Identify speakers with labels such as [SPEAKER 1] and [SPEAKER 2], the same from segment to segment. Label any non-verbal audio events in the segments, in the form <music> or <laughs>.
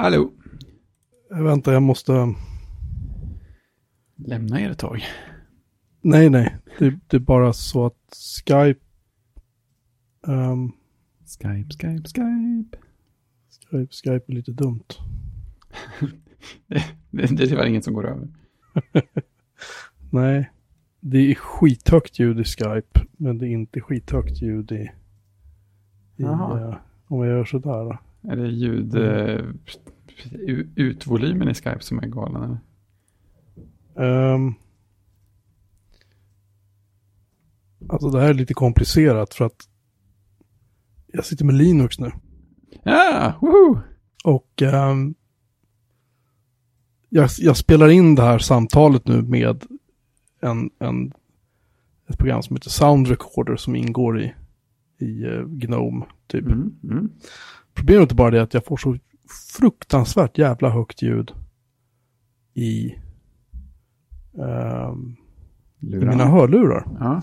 [SPEAKER 1] Hallå.
[SPEAKER 2] Vänta, jag måste...
[SPEAKER 1] Lämna er ett tag.
[SPEAKER 2] Nej, nej. Det, det är bara så att Skype... ehm,
[SPEAKER 1] Skype, Skype, Skype.
[SPEAKER 2] Skype, Skype är lite dumt. <laughs>
[SPEAKER 1] Det, det, det är tyvärr inget som går över. <laughs>
[SPEAKER 2] Nej. Det är skithögt ljud i Skype, men det är inte skithögt ljud i... i eh, om jag gör sådär då.
[SPEAKER 1] Är det ljud... Eh, u- utvolymen i Skype som är galen? Eller?
[SPEAKER 2] Ehm, alltså det här är lite komplicerat för att jag sitter med Linux nu.
[SPEAKER 1] Ja, woho!
[SPEAKER 2] Och ehm, jag, jag spelar in det här samtalet nu med en, en, ett program som heter Sound Recorder som ingår i, i eh, Gnome. Typ.
[SPEAKER 1] Mm, mm.
[SPEAKER 2] Problemet är bara det att jag får så fruktansvärt jävla högt ljud i, ehm, i mina hörlurar.
[SPEAKER 1] Ja.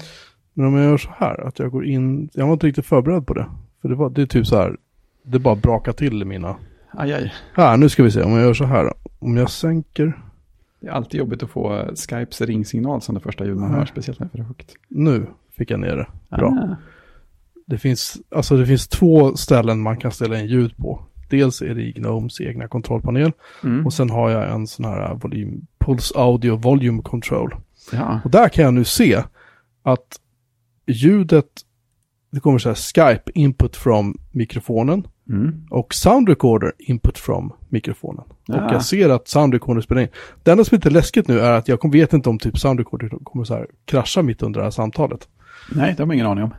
[SPEAKER 2] Men om jag gör så här, att jag går in, jag var inte riktigt förberedd på det. För det, var, det är typ så här, det bara brakar till i mina.
[SPEAKER 1] Aj, aj.
[SPEAKER 2] Här, nu ska vi se, om jag gör så här. Om jag sänker,
[SPEAKER 1] Det är alltid jobbigt att få eh, Skypes ringsignal som det första ljud man hör, speciellt när det är för högt.
[SPEAKER 2] nu fick jag ner det. Bra.
[SPEAKER 1] Ah.
[SPEAKER 2] Det finns, alltså det finns två ställen man kan ställa in ljud på. Dels är det i Gnomes egna kontrollpanel.
[SPEAKER 1] Mm.
[SPEAKER 2] Och sen har jag en sån här volym, Pulse Audio Volume Control.
[SPEAKER 1] Ja.
[SPEAKER 2] Och där kan jag nu se att ljudet, det kommer så här Skype input from mikrofonen.
[SPEAKER 1] Mm.
[SPEAKER 2] Och sound recorder input from mikrofonen.
[SPEAKER 1] Ah.
[SPEAKER 2] Och jag ser att sound recorder spelar in. Det enda som inte är läskigt nu är att jag vet inte om typ sound recorder kommer så här krascha mitt under det här samtalet.
[SPEAKER 1] Nej, det har man ingen aning om.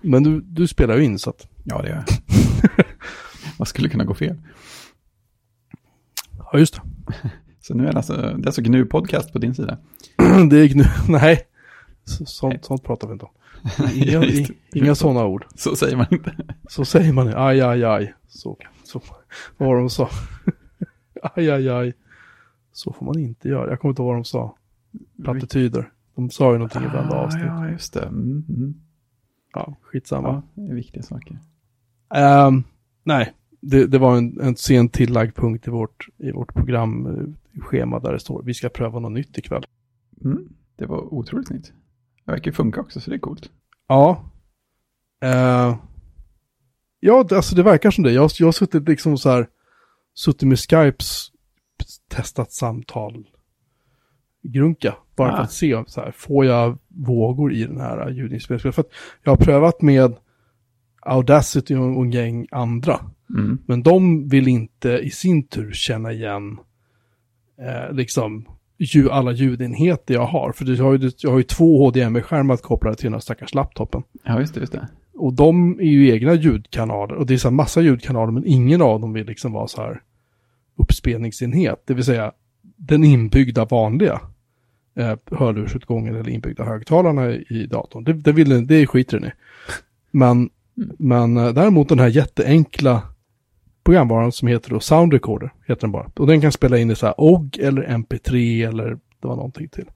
[SPEAKER 2] Men du, du spelar ju in så att,
[SPEAKER 1] Ja, det gör jag. <laughs> Vad skulle kunna gå fel?
[SPEAKER 2] ja just
[SPEAKER 1] Så nu är det alltså, det är alltså GNU-podcast på din sida.
[SPEAKER 2] det. <clears throat> det är gnu, <laughs> nej. Så, sånt,
[SPEAKER 1] Nej.
[SPEAKER 2] sånt pratar vi inte om. <laughs> Inga,
[SPEAKER 1] Ja, det.
[SPEAKER 2] inga sådana ord.
[SPEAKER 1] Så säger man inte.
[SPEAKER 2] Så säger man aj, aj, aj. Så, så. Vad var det de sa? aj, aj, aj. Så får man inte göra. Jag kommer inte ihåg vad de sa. Plattityder. De sa ju någonting
[SPEAKER 1] Ah,
[SPEAKER 2] avsnitt.
[SPEAKER 1] ja, just det. Mm, mm.
[SPEAKER 2] Ja, skitsamma.
[SPEAKER 1] Ja, det är viktiga saker.
[SPEAKER 2] Ehm, nej, det, det var en, en sen tillagd punkt i vårt, i vårt programschema där det står vi ska pröva något nytt ikväll.
[SPEAKER 1] Mm. Det var otroligt nytt. Det verkar funka också, så det är coolt.
[SPEAKER 2] Ja. Eh, ja, alltså det verkar som det. Jag, jag har suttit liksom så här, suttit med Skypes testat samtal grunka. Bara för
[SPEAKER 1] Ah.
[SPEAKER 2] att se, så här, får jag vågor i den här ljudinspelningen? För att jag har prövat med Audacity och en gäng andra.
[SPEAKER 1] Mm.
[SPEAKER 2] Men de vill inte i sin tur känna igen eh, liksom ju, alla ljudenheter jag har. För jag har ju, jag har ju två HDMI-skärmar kopplade till den här stackars laptopen.
[SPEAKER 1] Ja, just det, just det.
[SPEAKER 2] Och de är ju egna ljudkanaler. Och det är så här massa ljudkanaler men ingen av dem vill liksom vara så här uppspelningsenhet. Det vill säga den inbyggda vanliga eh, hörlursutgången eller inbyggda högtalarna i, datorn. Det, det, vill, det skiter den i. Men, men eh, däremot den här jätteenkla programvaran som heter då Sound Recorder, heter den bara. Och den kan spela in i så här OGG eller MP3 eller det var någonting till.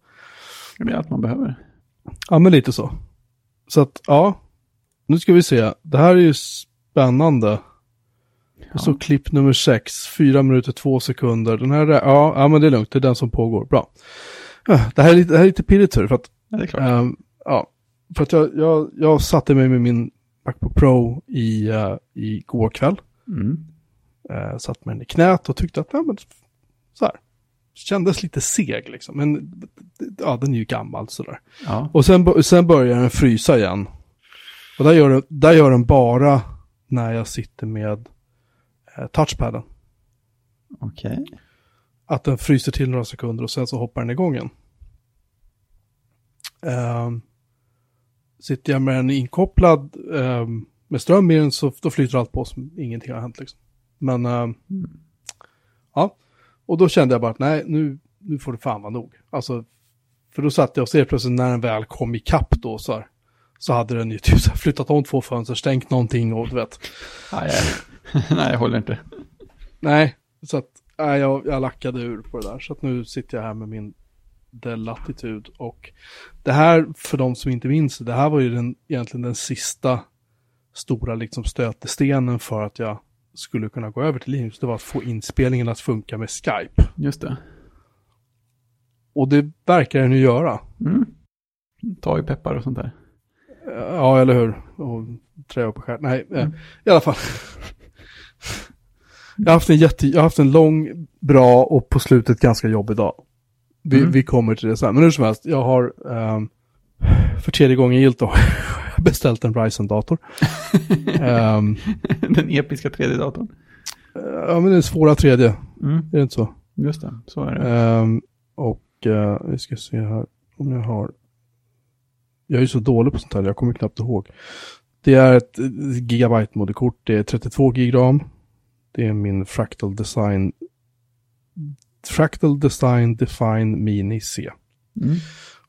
[SPEAKER 1] Det är allt man behöver.
[SPEAKER 2] Ja, men lite så. Så att, ja. Nu ska vi se. Det här är ju spännande. Och så
[SPEAKER 1] Ja.
[SPEAKER 2] klipp nummer sex, fyra minuter, två sekunder. Den här, är- ja, ja men det är lugnt, det är den som pågår. Bra. Det här är lite, det här är lite pirrigt för att,
[SPEAKER 1] Ja, det är klart.
[SPEAKER 2] ehm, ja, för att jag, jag, jag satte mig med min Macbook Pro i, uh, i går kväll.
[SPEAKER 1] Mm.
[SPEAKER 2] Uh, satt mig den i knät och tyckte att, ja men, så här. Kändes lite seg liksom, men ja, den är ju gammal sådär.
[SPEAKER 1] Ja.
[SPEAKER 2] Och sen, sen börjar den frysa igen. Och där gör, den, där gör den bara när jag sitter med eh, touchpaden.
[SPEAKER 1] Okej.
[SPEAKER 2] Att den fryser till några sekunder och sen så hoppar den igång igen. Ehm, sitter jag med den inkopplad ehm, med ström i den så då flyter allt på som ingenting har hänt liksom. Men
[SPEAKER 1] Mm.
[SPEAKER 2] ja, och då kände jag bara att nej, nu, nu får det fan vara nog. Alltså, för då satt jag och ser plötsligt när den väl kom ikapp då så här, så hade den ju typ flyttat om två fönster, stängt någonting och du vet.
[SPEAKER 1] Nej, jag, <laughs> nej, jag håller inte.
[SPEAKER 2] Nej, så att nej, jag, jag lackade ur på det där. Så att nu sitter jag här med min Dell Latitude. Och det här, för de som inte minns det, det här var ju den, egentligen den sista stora liksom stötestenen för att jag skulle kunna gå över till Linux, det var att få inspelningen att funka med Skype.
[SPEAKER 1] Just det.
[SPEAKER 2] Och det verkar den ju göra.
[SPEAKER 1] Mm. Ta i peppar och sånt där.
[SPEAKER 2] Ja, eller hur? Och trä upp och skär. Nej, eh, i alla fall. Jag, har haft en jätte, jag har haft en lång, bra och på slutet ganska jobbig dag. Vi,
[SPEAKER 1] Mm.
[SPEAKER 2] vi kommer till det sen. Men hur som helst, jag har ehm, för tredje gången gillt då <laughs> beställt en Ryzen-dator. <laughs> Ehm,
[SPEAKER 1] Den episka 3D-datorn.
[SPEAKER 2] ja, men den svåra tredje,
[SPEAKER 1] Mm.
[SPEAKER 2] är det inte så?
[SPEAKER 1] Just det, så är det.
[SPEAKER 2] Ehm, och eh, vi ska se här om jag har... Jag är ju så dålig på sånt här, jag kommer knappt ihåg. Det är ett eh, gigabyte moderkort, det är 32 gig ram. Det är min Fractal Design Fractal Design Define Mini C.
[SPEAKER 1] Mm.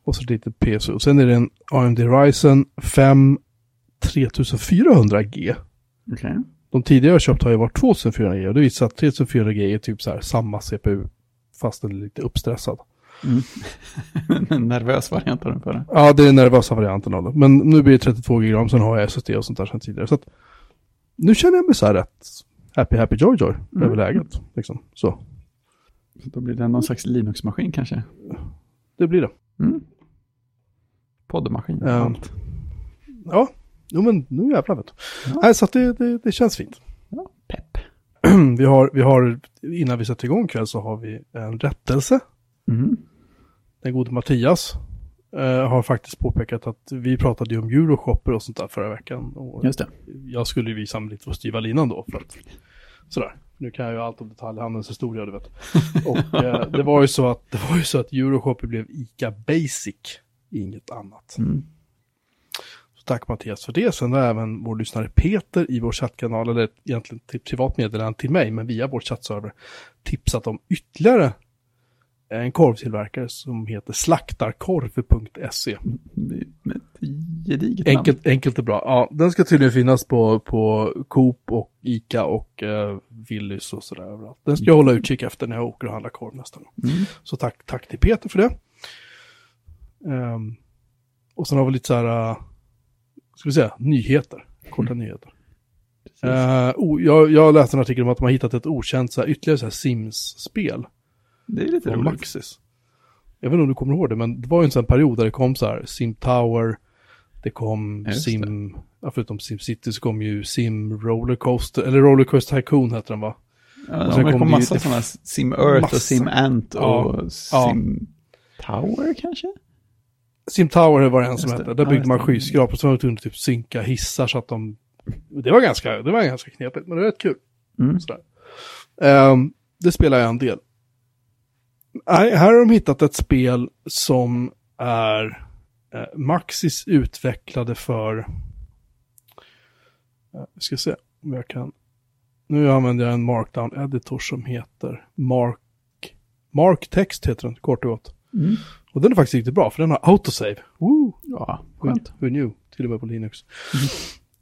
[SPEAKER 2] Och så PC. Och sen är det en AMD Ryzen 5 3400G.
[SPEAKER 1] Okej.
[SPEAKER 2] De tidigare jag köpt har ju varit 2400G och det visar att 3400G är typ så här samma CPU fast den är lite uppstressad.
[SPEAKER 1] Mm. <laughs> en nervös variant av den förra.
[SPEAKER 2] Ja, det är den nervösa varianten av det. Men nu blir det 32 GB, sen har jag SSD och sånt där sen tidigare. Så att nu känner jag mig så här rätt happy, happy, joy, joy
[SPEAKER 1] Mm.
[SPEAKER 2] över läget. Liksom. Så,
[SPEAKER 1] Så då blir det någon slags Linux-maskin kanske.
[SPEAKER 2] det blir det.
[SPEAKER 1] Mm. Poddmaskin.
[SPEAKER 2] Ja.
[SPEAKER 1] Allt.
[SPEAKER 2] Ja, jo men nu jävlar vet du.
[SPEAKER 1] Ja.
[SPEAKER 2] Nej, så att det, det, det känns fint.
[SPEAKER 1] Ja, pepp. <clears throat>
[SPEAKER 2] vi, har, vi har, innan vi sätter igång kväll så har vi en rättelse.
[SPEAKER 1] Mm.
[SPEAKER 2] Den gode Mattias eh, har faktiskt påpekat att vi pratade ju om Euroshopper och sånt där förra veckan. Och
[SPEAKER 1] Just det.
[SPEAKER 2] jag skulle ju visa mig lite på styva linan då. För att, sådär. Nu kan jag ju allt om detaljhandelns historia, du vet. <laughs> Och eh, det var ju så att, det var ju så att Euroshopper blev ICA Basic, inget annat.
[SPEAKER 1] Mm.
[SPEAKER 2] Så tack Mattias för det. Sen har även vår lyssnare Peter i vår chattkanal, eller egentligen till privat meddelande till mig, men via vår chattserver, tipsat om ytterligare en korvtillverkare som heter slaktarkorv.se.
[SPEAKER 1] Gediget.
[SPEAKER 2] Enkelt, enkelt och bra. Ja, den ska tydligen finnas på, på Coop och Ica och eh, Willys och sådär överallt. Den ska jag hålla utkik efter när jag åker och handlar korv nästa gång.
[SPEAKER 1] Mm.
[SPEAKER 2] Så tack, tack till Peter för det. Ehm, och sen har vi lite så här, uh, ska vi säga, nyheter. Korta nyheter.
[SPEAKER 1] Precis.
[SPEAKER 2] Eh, o- jag, jag läste en artikel om att de har hittat ett okänt, så här, ytterligare så här Sims-spel.
[SPEAKER 1] Det är lite roligt.
[SPEAKER 2] Maxis. Jag vet inte om du kommer ihåg det, men det var ju en sån period där det kom så här Sim Tower, det kom
[SPEAKER 1] Ja, just
[SPEAKER 2] Sim, ja, förutom Sim City så kom ju Sim Rollercoaster, eller Rollercoaster Tycoon hette den va?
[SPEAKER 1] Ja,
[SPEAKER 2] sen
[SPEAKER 1] det
[SPEAKER 2] kom
[SPEAKER 1] kom
[SPEAKER 2] det
[SPEAKER 1] massa sådana Sim Earth
[SPEAKER 2] Massa.
[SPEAKER 1] och Sim Ant och
[SPEAKER 2] Ja. Ja.
[SPEAKER 1] Sim Tower kanske?
[SPEAKER 2] Sim Tower var det en som
[SPEAKER 1] det.
[SPEAKER 2] hette, där
[SPEAKER 1] Ja,
[SPEAKER 2] byggde man
[SPEAKER 1] det.
[SPEAKER 2] skyskrapor, så var man tvungen att typ synka hissar så att de, det var ganska, det var ganska knepigt, men det var rätt kul.
[SPEAKER 1] Mm.
[SPEAKER 2] Sådär. Ehm, det spelar jag en del. Nej, här har de hittat ett spel som är eh, Maxis utvecklade för... Eh, ska se om jag kan... Nu använder jag en markdown editor som heter Mark... Mark Text heter den, kort och gott.
[SPEAKER 1] Mm.
[SPEAKER 2] Och den är faktiskt riktigt bra, för den har autosave. Woo!
[SPEAKER 1] Ja, skönt.
[SPEAKER 2] who knew? Till och med på Linux.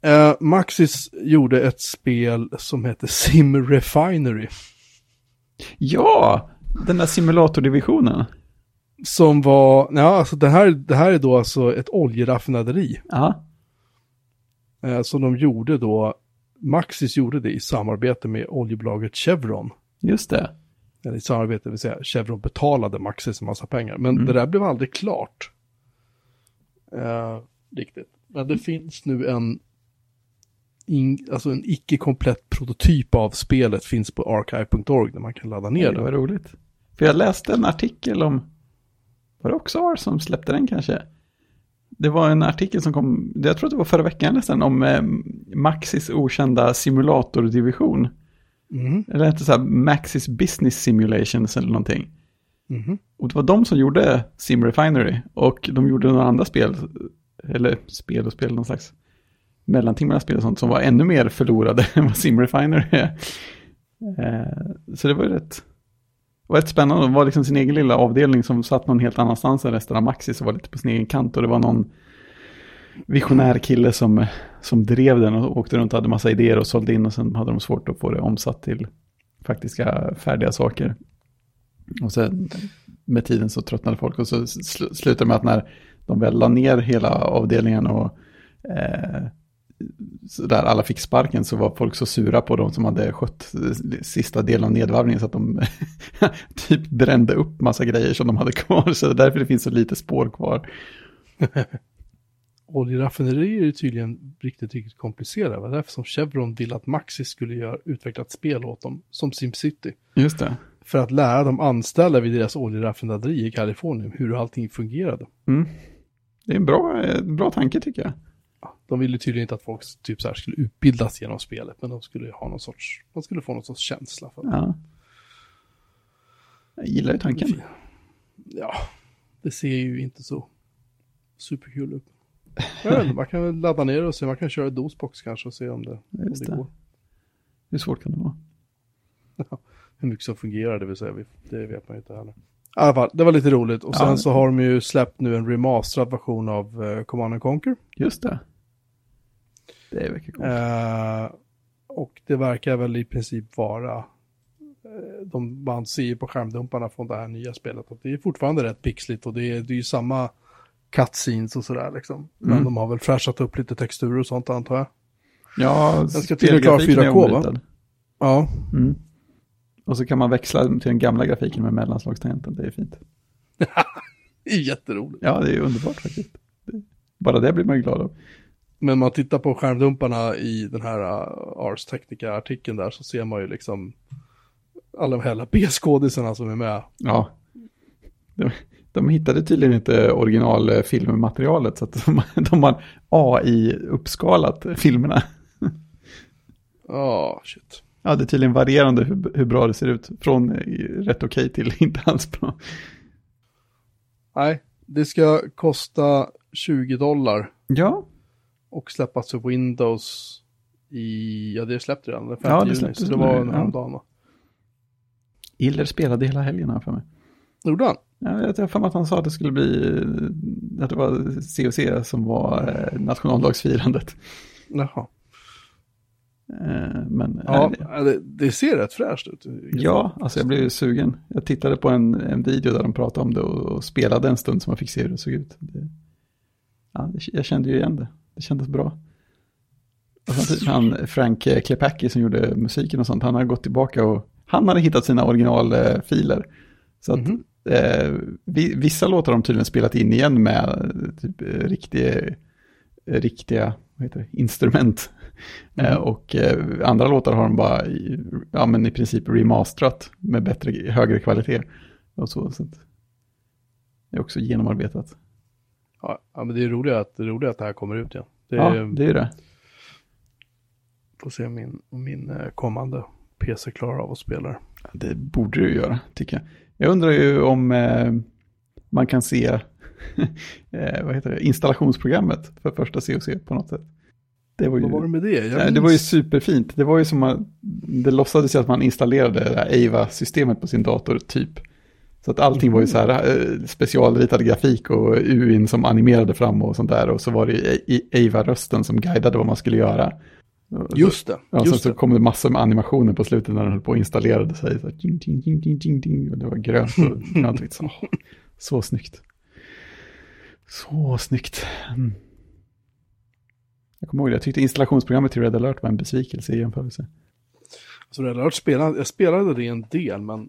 [SPEAKER 2] Eh, Maxis gjorde ett spel som heter Sim Refinery.
[SPEAKER 1] Ja, den där simulatordivisionen.
[SPEAKER 2] Som var, ja alltså det här, det här är då alltså ett oljeraffinaderi.
[SPEAKER 1] Ja,
[SPEAKER 2] Eh, som de gjorde då, Maxis gjorde det i samarbete med oljebolaget Chevron.
[SPEAKER 1] just det.
[SPEAKER 2] Eller i samarbete, vill säga Chevron betalade Maxis en massa pengar. Men
[SPEAKER 1] Mm.
[SPEAKER 2] det där blev aldrig klart. Eh, riktigt. Men det finns nu en, in, alltså en icke-komplett prototyp av spelet finns på archive.org där man kan ladda ner
[SPEAKER 1] det var roligt. För jag läste en artikel om, var det också R som släppte den kanske? Det var en artikel som kom, jag tror det var förra veckan nästan, om eh, Maxis okända simulatordivision.
[SPEAKER 2] Mhm,
[SPEAKER 1] Eller inte så här Maxis Business Simulations eller någonting.
[SPEAKER 2] mhm.
[SPEAKER 1] Och det var de som gjorde Sim Refinery. Och de gjorde några andra spel, eller spel och spel, någon slags mellanting mellan spel och sånt som var ännu mer förlorade <laughs> än vad Sim Refinery är. Eh, så det var ju rätt, det var rätt spännande. Det var liksom sin egen lilla avdelning som satt någon helt annanstans än resten av Maxis och var lite på sin egen kant. Och det var någon visionär kille som, som drev den och åkte runt och hade massa idéer och sålde in och sen hade de svårt att få det omsatt till faktiska färdiga saker. Och sen med tiden så tröttnade folk och så slutade det med att när de väl la ner hela avdelningen och eh, så där alla fick sparken så var folk så sura på dem som hade skött eh, sista delen av nedvarvningen så att de <laughs> typ brände upp massa grejer som de hade kvar. Så det är därför det finns så lite spår kvar. <laughs>
[SPEAKER 2] Oljeraffinerier är tydligen riktigt, riktigt komplicerade. Det var därför som Chevron ville att Maxis skulle göra, utveckla ett spel åt dem, som SimCity.
[SPEAKER 1] Just det.
[SPEAKER 2] För att lära de anställda vid deras oljeraffinaderi i Kalifornien hur allting fungerade.
[SPEAKER 1] Mm. Det är en bra, en bra tanke tycker jag.
[SPEAKER 2] De ville tydligen inte att folk typ så här skulle utbildas genom spelet, men de skulle ha någon sorts, de skulle få någon sorts känsla för det.
[SPEAKER 1] Ja. Jag gillar ju tanken.
[SPEAKER 2] Ja, det ser ju inte så superkul ut. Inte, man kan ladda ner och se, man kan köra DOSBox kanske och se om det, om det
[SPEAKER 1] det.
[SPEAKER 2] går.
[SPEAKER 1] Hur svårt kan det vara?
[SPEAKER 2] Hur mycket som fungerar, det vill säga, det vet man ju inte heller. I alla fall, det var lite roligt. Och sen
[SPEAKER 1] Ja.
[SPEAKER 2] så har de ju släppt nu en remasterad version av uh, Command and Conquer.
[SPEAKER 1] Just det. Det verkar coolt.
[SPEAKER 2] Eh, och det verkar väl i princip vara, eh, de, man ser på skärmdumparna från det här nya spelet, att det är fortfarande rätt pixligt och det är, det är ju samma cutscenes och sådär liksom. Men
[SPEAKER 1] Mm.
[SPEAKER 2] de har väl fräschat upp lite texturer och sånt antar jag.
[SPEAKER 1] Ja,
[SPEAKER 2] ska tydligen klara
[SPEAKER 1] spelgrafiken är
[SPEAKER 2] 4K, va? Ja,
[SPEAKER 1] Mm. Och så kan man växla till den gamla grafiken med mellanslagstangenten. Det är fint. <laughs>
[SPEAKER 2] det är jätteroligt.
[SPEAKER 1] Ja, det är underbart faktiskt. Bara det blir man ju glad av.
[SPEAKER 2] Men man tittar på skärmdumparna i den här uh, Ars Technica-artikeln där så ser man ju liksom alla de hela B-skådisarna som är med.
[SPEAKER 1] Ja. De, de hittade tydligen inte originalfilmmaterialet så att <laughs> de, de har AI-uppskalat filmerna. <laughs>
[SPEAKER 2] Ja, shit.
[SPEAKER 1] Ja, det är tydligen varierande hur, hur bra det ser ut. Från eh, rätt okej till <laughs> inte alls bra.
[SPEAKER 2] Nej, det ska kosta 20 dollar
[SPEAKER 1] Ja,
[SPEAKER 2] och släppas för Windows i, ja det släppte redan den 5
[SPEAKER 1] Ja, det
[SPEAKER 2] juni, så det var
[SPEAKER 1] ja.
[SPEAKER 2] en häromdagen va?
[SPEAKER 1] Iller spelade hela helgen här för mig.
[SPEAKER 2] Gjorde han?
[SPEAKER 1] Ja, jag har för mig att han sa att det skulle bli, eh, att det var COC som var eh, nationaldagsfirandet.
[SPEAKER 2] Jaha.
[SPEAKER 1] Eh, Men
[SPEAKER 2] Ja,
[SPEAKER 1] ja,
[SPEAKER 2] det, det ser rätt fräscht ut.
[SPEAKER 1] ja, alltså jag blev ju sugen. Jag tittade på en, en video där de pratade om det och, och spelade en stund som man fick se hur det såg ut. Det, ja, jag kände ju igen det. Det kändes bra. Och sen, han, Frank Klepacki som gjorde musiken och sånt, han har gått tillbaka och han hade hittat sina originalfiler. Så att
[SPEAKER 2] Mhm.
[SPEAKER 1] eh, vi, vissa låtar har de tydligen spelat in igen med eh, typ, eh, riktiga, riktiga heter det, instrument.
[SPEAKER 2] Mhm.
[SPEAKER 1] Eh, och eh, andra låtar har de bara ja, men i princip remasterat med bättre, högre kvalitet. Och så, så att det är också genomarbetat.
[SPEAKER 2] Ja, ja, men det är roligt att det, är roligt att det här kommer ut igen. Det
[SPEAKER 1] ja,
[SPEAKER 2] är,
[SPEAKER 1] det är det.
[SPEAKER 2] får se om min, min eh, kommande PC klarar av att spela det.
[SPEAKER 1] Det borde du göra, tycker jag. Jag undrar ju om eh, man kan se <laughs> eh, vad heter det, installationsprogrammet för första COC på något sätt. Det var ju,
[SPEAKER 2] Vad var det med det?
[SPEAKER 1] Nej, det var ju superfint. Det var ju som att det låtsades ju att man installerade det här Ava-systemet på sin dator, typ. Så att allting var ju så här eh, specialritad grafik och UIn som animerade fram och sånt där. Och så var det ju Ava-rösten som guidade vad man skulle göra.
[SPEAKER 2] Just det,
[SPEAKER 1] ja, sen
[SPEAKER 2] just
[SPEAKER 1] så
[SPEAKER 2] det.
[SPEAKER 1] kom det massor med animationer på slutet när den höll på och installerade sig. Så här, ding, ding, ding, ding, ding, ding, och det var grönt och <laughs> grönt. och så, så snyggt. Så snyggt. Mm. Jag kommer ihåg det, jag tyckte installationsprogrammet till Red Alert var en besvikelse i jämförelse.
[SPEAKER 2] Så det hade spelade, jag spelade det en del, men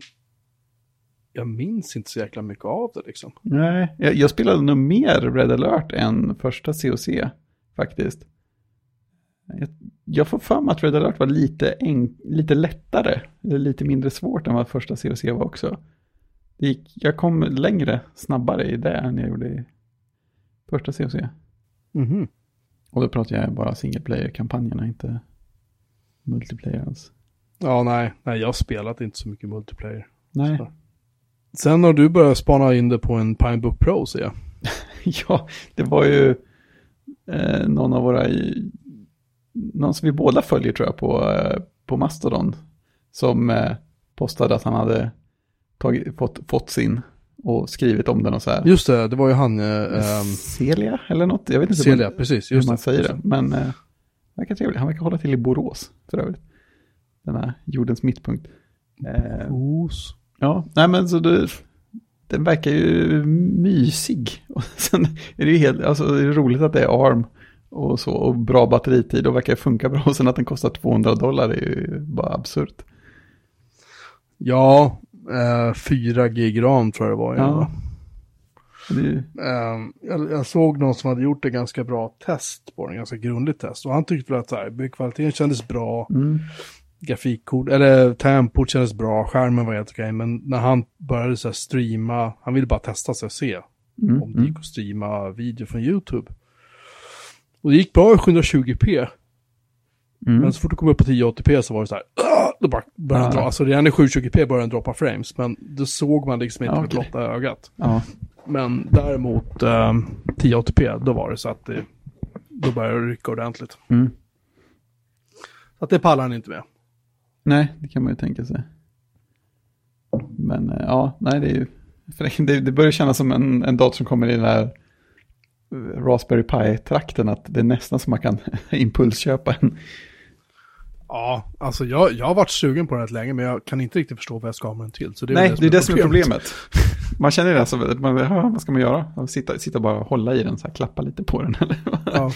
[SPEAKER 2] jag minns inte så jäkla mycket av det liksom.
[SPEAKER 1] Nej, jag, jag spelade nog mer Red Alert än första COC faktiskt. Jag, jag får för mig att Red Alert var lite, en, lite lättare, eller lite mindre svårt än vad första COC var också. Det gick, jag kom längre, snabbare i det än jag gjorde i första COC.
[SPEAKER 2] Mhm.
[SPEAKER 1] Och då pratar jag bara single player-kampanjerna, inte multiplayer alls.
[SPEAKER 2] Ja, nej, nej, jag spelat inte så mycket multiplayer.
[SPEAKER 1] Nej,
[SPEAKER 2] Så. Sen har du börjat spana in det på en Pinebook Pro, ser jag. <laughs>
[SPEAKER 1] Ja, det var ju eh, någon av våra, i, någon som vi båda följer tror jag på, eh, på Mastodon, som eh, postade att han hade tagit, fått, fått sin och skrivit om den och så här.
[SPEAKER 2] Just det, det var ju han, eh, ehm,
[SPEAKER 1] Celia eller något, jag vet inte
[SPEAKER 2] Celia,
[SPEAKER 1] hur,
[SPEAKER 2] precis,
[SPEAKER 1] hur man
[SPEAKER 2] det.
[SPEAKER 1] säger
[SPEAKER 2] just
[SPEAKER 1] det, men eh, verkar trevlig. Han verkar hålla till i Borås för övrigt. Den här jordens mittpunkt. Eh,
[SPEAKER 2] Os.
[SPEAKER 1] Ja, nej men så det, den verkar ju mysig. <laughs> Och sen är det ju helt, alltså det är roligt att det är ARM och så. Och bra batteritid och verkar funka bra. <laughs> Och sen att den kostar 200 dollar är ju bara absurt.
[SPEAKER 2] Ja, eh, 4 gig ram tror jag det var.
[SPEAKER 1] Ja. Det
[SPEAKER 2] Ehm, jag, jag såg någon som hade gjort ett ganska bra test på den, ganska grundligt test. Och han tyckte väl att så här, byggkvaliteten kändes bra,
[SPEAKER 1] mm,
[SPEAKER 2] grafikkort, eller tempot kändes bra, skärmen var helt okej. Men när han började så streama, han ville bara testa sig och se
[SPEAKER 1] mm,
[SPEAKER 2] om det
[SPEAKER 1] mm.
[SPEAKER 2] gick att streama video från YouTube. Och det gick bra i 720p,
[SPEAKER 1] Mm.
[SPEAKER 2] men så fort det kom upp på 1080p så var det så här, då bara började
[SPEAKER 1] Ja.
[SPEAKER 2] dra. Alltså redan i 720p började den droppa frames, men det såg man liksom inte
[SPEAKER 1] Ja,
[SPEAKER 2] med blotta ögat.
[SPEAKER 1] Ja,
[SPEAKER 2] Men däremot eh, 1080p, då var det så att det, då började det rycka ordentligt.
[SPEAKER 1] mm.
[SPEAKER 2] Så att det pallar han inte med.
[SPEAKER 1] Nej, det kan man ju tänka sig. Men eh, ja, nej det är ju... Det, det börjar kännas som en, en dator som kommer i den här eh, Raspberry Pi-trakten. Att det är nästan som man kan <laughs> impulsköpa en.
[SPEAKER 2] Ja, alltså jag, jag har varit sugen på den rätt länge, men jag kan inte riktigt förstå vad jag ska ha med den till. Så det är
[SPEAKER 1] nej,
[SPEAKER 2] väl
[SPEAKER 1] det är det som är problemet. Man känner det, alltså, man, vad ska man göra? Sitta, sitta bara och hålla i den, så här, klappa lite på den. <laughs> Eller?
[SPEAKER 2] Ja.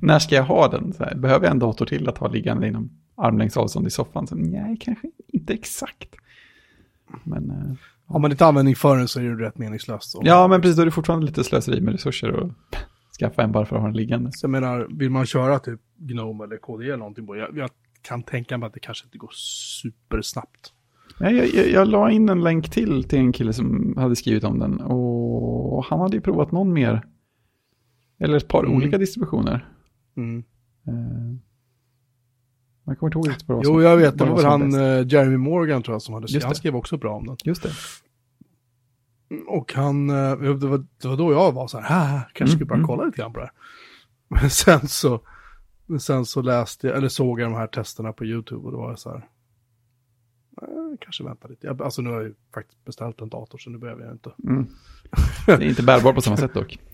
[SPEAKER 1] när, ska jag ha den? Här, behöver jag en dator till att ha liggande inom armlängds avstånd i soffan? Så, nej, kanske inte exakt. Men, eh,
[SPEAKER 2] Har man inte användning för den så är det rätt meningslöst.
[SPEAKER 1] Ja, men precis, då är det fortfarande lite slöseri med resurser och skaffa en bara för att ha den liggande.
[SPEAKER 2] Så jag menar, vill man köra typ Gnome eller KDE eller någonting jag, jag kan tänka mig att det kanske inte går supersnabbt.
[SPEAKER 1] Ja, jag, jag, jag la in en länk till till en kille som hade skrivit om den och han hade ju provat någon mer. Eller ett par
[SPEAKER 2] Mm.
[SPEAKER 1] olika distributioner.
[SPEAKER 2] Mm.
[SPEAKER 1] Eh, jag kommer inte ihåg riktigt var
[SPEAKER 2] Jo, jag vet, det var väl han,
[SPEAKER 1] bäst.
[SPEAKER 2] eh, Jeremy Morgan tror jag, som hade skrivit, han skrev också bra om den.
[SPEAKER 1] Just det.
[SPEAKER 2] Och han, eh, det var, det var då jag var så här, "Haha, kanske
[SPEAKER 1] Mm,
[SPEAKER 2] skulle börja
[SPEAKER 1] mm.
[SPEAKER 2] kolla lite grann på det här. <laughs> Men sen så, men sen så läste jag, eller såg jag de här testerna på YouTube och då var jag så här, eh, kanske vänta lite. Jag, alltså nu har jag ju faktiskt beställt en dator så nu behöver jag inte.
[SPEAKER 1] Mm. Det är inte bärbar på samma sätt dock. <laughs>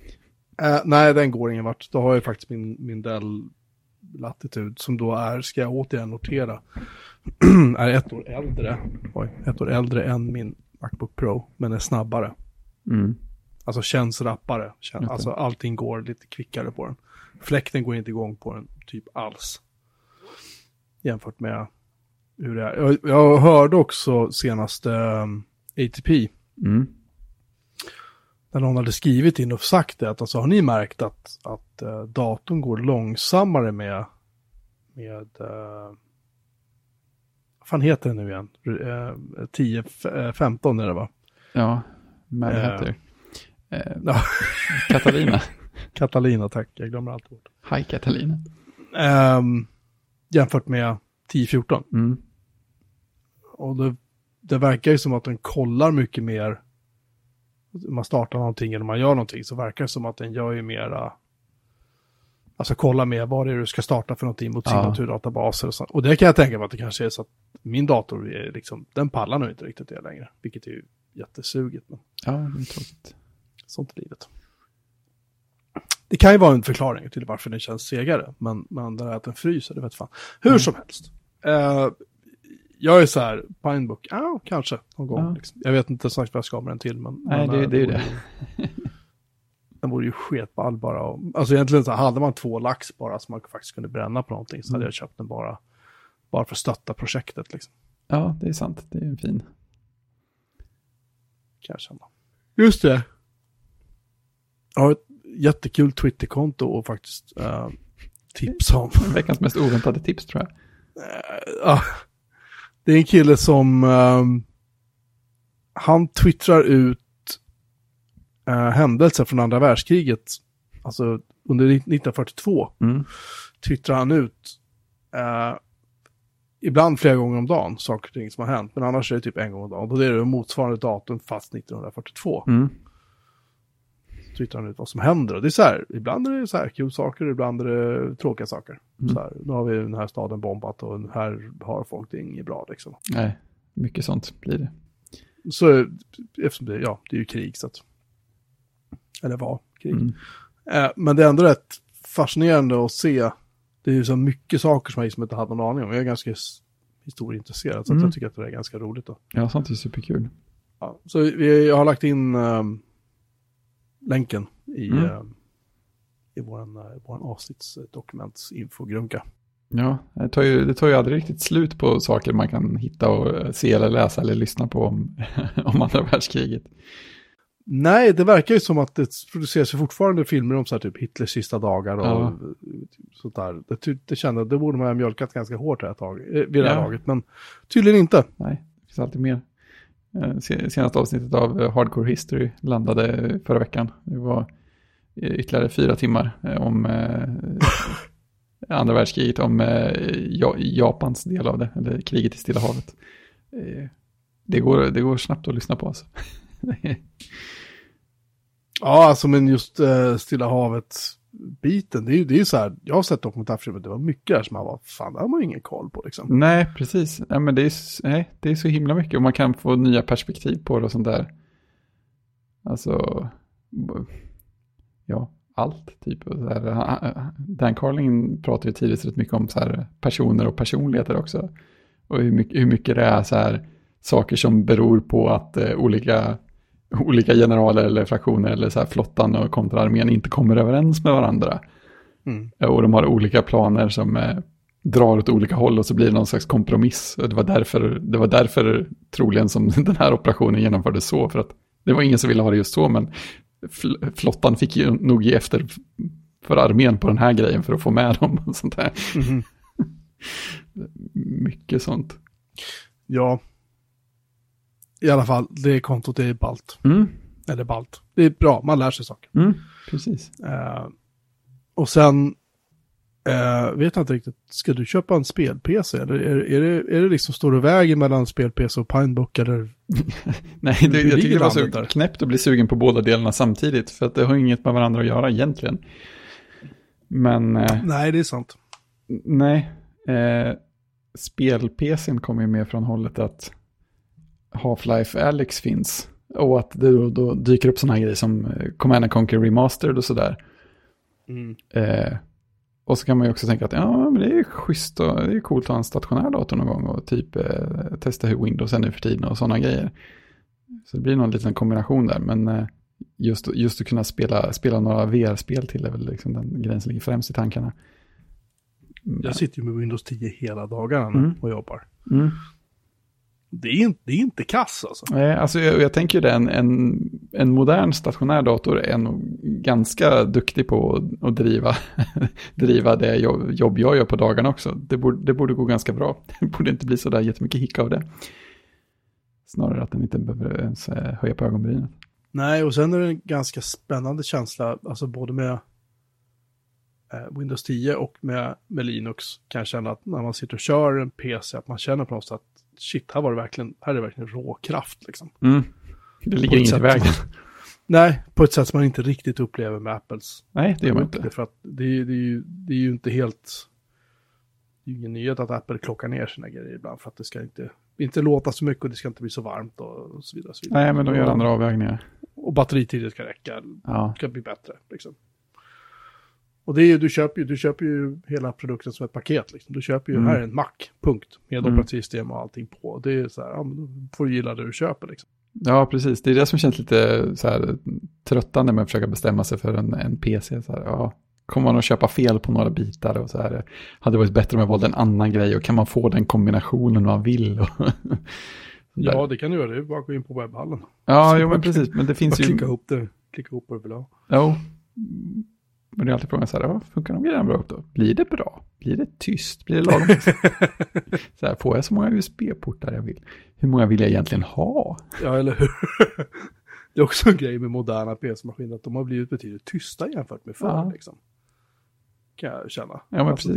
[SPEAKER 2] Eh, nej, den går ingen vart. Då har jag faktiskt min, min Dell Latitude som då är, ska jag återigen notera, <clears throat> är ett år äldre, oj, ett år äldre än min Macbook Pro, men är snabbare.
[SPEAKER 1] Mm.
[SPEAKER 2] Alltså känns rappare. Kän,
[SPEAKER 1] Just det.
[SPEAKER 2] alltså allting går lite kvickare på den. Fläkten går inte igång på den typ alls. Jämfört med hur det är. Jag, jag hörde också senaste um, ATP,
[SPEAKER 1] Mm.
[SPEAKER 2] när någon hade skrivit in och sagt det, att alltså, har ni märkt att, att eh, datorn går långsammare med, med uh, vad fan heter den nu igen? Uh, 10, eh, 15 är det va?
[SPEAKER 1] Ja, Mad
[SPEAKER 2] Eh.
[SPEAKER 1] Hatter. Eh,
[SPEAKER 2] Ja.
[SPEAKER 1] Katarina.
[SPEAKER 2] Catalina, <laughs> tack. Jag glömmer alltid bort.
[SPEAKER 1] Hi Katalina.
[SPEAKER 2] Ehm, jämfört med 10-14.
[SPEAKER 1] Mm.
[SPEAKER 2] Och det, det verkar ju som att den kollar mycket mer. Man startar någonting eller man gör någonting så verkar det som att den gör ju mera. Alltså kolla mer vad det är du ska starta för någonting mot
[SPEAKER 1] Ja.
[SPEAKER 2] signaturdatabaser och sånt. Och det kan jag tänka mig att det kanske är så att min dator är liksom, den pallar nog inte riktigt det längre. Vilket är ju jättesugigt. Men
[SPEAKER 1] Ja, det är tråkigt.
[SPEAKER 2] sånt är livet. Det kan ju vara en förklaring till varför den känns segare, men, men det där att den fryser, det vet fan. Hur
[SPEAKER 1] Mm.
[SPEAKER 2] som helst. Eh, jag är så här, Pinebook, ja, kanske någon gång.
[SPEAKER 1] Ja.
[SPEAKER 2] Liksom. Jag vet inte exakt vad jag ska med den till, men...
[SPEAKER 1] Nej,
[SPEAKER 2] men,
[SPEAKER 1] det- det är ju
[SPEAKER 2] ju- Den vore ju sketball bara. Och, alltså egentligen så här, hade man två lax bara som man faktiskt kunde bränna på någonting så hade
[SPEAKER 1] Mm.
[SPEAKER 2] jag köpt den bara, bara för att stötta projektet liksom.
[SPEAKER 1] Ja, det är sant. Det är en fin.
[SPEAKER 2] Kan jag känna. Just det. Jag har ett jättekul Twitterkonto och faktiskt eh, tips om.
[SPEAKER 1] Veckans mest oväntade tips tror jag.
[SPEAKER 2] Eh, ja. det är en kille som ehm, han twittrar ut uh, händelser från andra världskriget. Alltså under 1942
[SPEAKER 1] Mm.
[SPEAKER 2] twittrar han ut eh, ibland flera gånger om dagen saker och ting som har hänt. Men annars är det typ en gång om dagen. Och det är det motsvarande datum fast 1942.
[SPEAKER 1] Mm.
[SPEAKER 2] Twittrar han ut vad som händer. Och det är så här, ibland är det så här kul saker, ibland är det tråkiga saker.
[SPEAKER 1] Mm.
[SPEAKER 2] Så här, nu har vi den här staden bombat och här har folk det inget bra liksom.
[SPEAKER 1] Nej, mycket sånt blir det.
[SPEAKER 2] Så eftersom det, ja, det är ju krig så att, eller var krig.
[SPEAKER 1] Mm.
[SPEAKER 2] Eh, men det är ändå rätt fascinerande att se, det är ju så mycket saker som jag liksom inte hade någon aning om. Jag är ganska historieintresserad så att
[SPEAKER 1] Mm.
[SPEAKER 2] jag tycker att det är ganska roligt. Då.
[SPEAKER 1] Ja, sånt är superkul.
[SPEAKER 2] Ja, så vi, jag har lagt in ehm, länken i,
[SPEAKER 1] Mm.
[SPEAKER 2] ehm, i våran, uh, våran avsnittsdokumentsinfogrunka.
[SPEAKER 1] Ja, det tar, ju, det tar ju aldrig riktigt slut på saker man kan hitta och se eller läsa eller lyssna på om, <laughs> om andra världskriget.
[SPEAKER 2] Nej, det verkar ju som att det produceras fortfarande filmer om så här typ Hitlers sista dagar och
[SPEAKER 1] Ja.
[SPEAKER 2] sånt där. Det, det kände det borde man ha mjölkat ganska hårt det här tag, eh, vid det här
[SPEAKER 1] Ja.
[SPEAKER 2] laget, men tydligen inte.
[SPEAKER 1] Nej, det finns alltid mer. Eh, senaste avsnittet av eh, Hardcore History landade eh, förra veckan. Det var ytterligare fyra timmar om <laughs> andra världskriget, om Japans del av det, eller kriget i Stilla havet. Det går, det går snabbt att lyssna på alltså. <laughs>
[SPEAKER 2] Ja, alltså men just Stilla havet biten, det är ju det är så här, jag har sett dokumentärfilmer, det var mycket där som man var, fan det har man ju ingen koll på liksom.
[SPEAKER 1] Nej, precis. Nej, men det, är, nej, det är så himla mycket och man kan få nya perspektiv på det och sånt där. Alltså, ja, allt typ. Och så här, Dan Carlin pratar ju tidigt rätt mycket om så här personer och personligheter också. Och hur mycket, hur mycket det är så här saker som beror på att eh, olika, olika generaler eller fraktioner eller så här flottan och kontraarmén inte kommer överens med varandra.
[SPEAKER 2] Mm.
[SPEAKER 1] Och de har olika planer som eh, drar åt olika håll och så blir det någon slags kompromiss. Och det var därför, det var därför troligen som <laughs> den här operationen genomfördes så. För att det var ingen som ville ha det just så, men fl- flottan fick ju nog ge efter för armén på den här grejen för att få med dem och sånt där.
[SPEAKER 2] Mhm. <laughs>
[SPEAKER 1] Mycket sånt.
[SPEAKER 2] Ja. I alla fall, det kontot är balt.
[SPEAKER 1] Mm,
[SPEAKER 2] Eller balt. Det är bra, man lär sig saker.
[SPEAKER 1] mm, precis.
[SPEAKER 2] Eh, och sen, eh, vet jag inte riktigt, ska du köpa en spel-PC? Eller är, är, det, är det liksom, står det vägen mellan spel-PC och Pinebook? Eller? <laughs>
[SPEAKER 1] Nej, det, jag tycker det var så
[SPEAKER 2] där?
[SPEAKER 1] knäppt att bli sugen på båda delarna samtidigt. För att det har inget med varandra att göra egentligen. Men... Eh,
[SPEAKER 2] Nej, det är sant.
[SPEAKER 1] Nej, spel-PCn kommer ju mer från hållet att Half-Life Alyx finns. Och att det då, då dyker upp sådana här grejer som eh, Command and Conquer Remastered och sådär.
[SPEAKER 2] Mm.
[SPEAKER 1] Eh, och så kan man ju också tänka att ja, men det är schysst och det är coolt att ha en stationär dator någon gång och typ eh, testa hur Windows är nu för tiden och sådana grejer. Så det blir någon liten kombination där, men eh, just, just att kunna spela, spela några VR-spel till är väl liksom den grejen som ligger främst i tankarna. Men-
[SPEAKER 2] Jag sitter ju med Windows 10 hela dagarna
[SPEAKER 1] Mm.
[SPEAKER 2] och jobbar.
[SPEAKER 1] Mm.
[SPEAKER 2] Det är, inte, det är inte kass alltså.
[SPEAKER 1] Nej, alltså jag, jag tänker ju det, en, en, en modern stationär dator är nog ganska duktig på att, att driva, <laughs> driva det jobb, jobb jag gör på dagarna också. Det borde, det borde gå ganska bra. <laughs> Det borde inte bli så där jättemycket hick av det. Snarare att den inte behöver ens eh, höja på ögonbrynen.
[SPEAKER 2] Nej, och sen är det en ganska spännande känsla, alltså både med eh, Windows 10 och med, med Linux kan jag känna att när man sitter och kör en PC, att man känner på något sätt att shit, här var det verkligen, här är det verkligen råkraft liksom.
[SPEAKER 1] Mm. Det ligger inget i vägen.
[SPEAKER 2] Nej, på ett sätt som man inte riktigt upplever med Apples.
[SPEAKER 1] Nej, det gör man inte.
[SPEAKER 2] För att det, är- det, är ju, det är ju inte helt... Det är ju ingen nyhet att Apple klockar ner sina grejer ibland för att det ska inte, inte låta så mycket och det ska inte bli så varmt och, så vidare. Och så vidare.
[SPEAKER 1] Nej, men de gör andra avvägningar.
[SPEAKER 2] Och batteritiden ska räcka,
[SPEAKER 1] Ja,
[SPEAKER 2] ska bli bättre. Liksom. Och det är ju, du köper ju, du köper ju hela produkten som ett paket. Liksom. Du köper ju,
[SPEAKER 1] Mm.
[SPEAKER 2] här är en Mac, punkt. Med
[SPEAKER 1] Mm.
[SPEAKER 2] operativsystem och allting på. Det är så här, ja, men då får du gilla det du köper liksom.
[SPEAKER 1] ja, precis. Det är det som känns lite så här, tröttande med att försöka bestämma sig för en, en PC. Så här, ja, kommer man att köpa fel på några bitar och så här. Det hade varit bättre om jag valde en annan grej och kan man få den kombinationen man vill. <laughs>
[SPEAKER 2] Ja, det kan du göra. Det är bara att gå in på webbhallen.
[SPEAKER 1] ja, jo, men precis. Men det finns ju...
[SPEAKER 2] klicka ihop det, klicka ihop vad du vill ha.
[SPEAKER 1] Jo. Men det är alltid frågan så här, ja, funkar de grejerna bra upp då? Blir det bra? Blir det tyst? Blir det lagom? <laughs> så här, får jag så många USB-portar jag vill? Hur många vill jag egentligen ha?
[SPEAKER 2] Ja, eller hur? <laughs> det är också en grej med moderna PC-maskiner, att de har blivit betydligt tysta jämfört med förr.
[SPEAKER 1] Ja.
[SPEAKER 2] Liksom. Kan jag känna.
[SPEAKER 1] Ja, men
[SPEAKER 2] Alltså,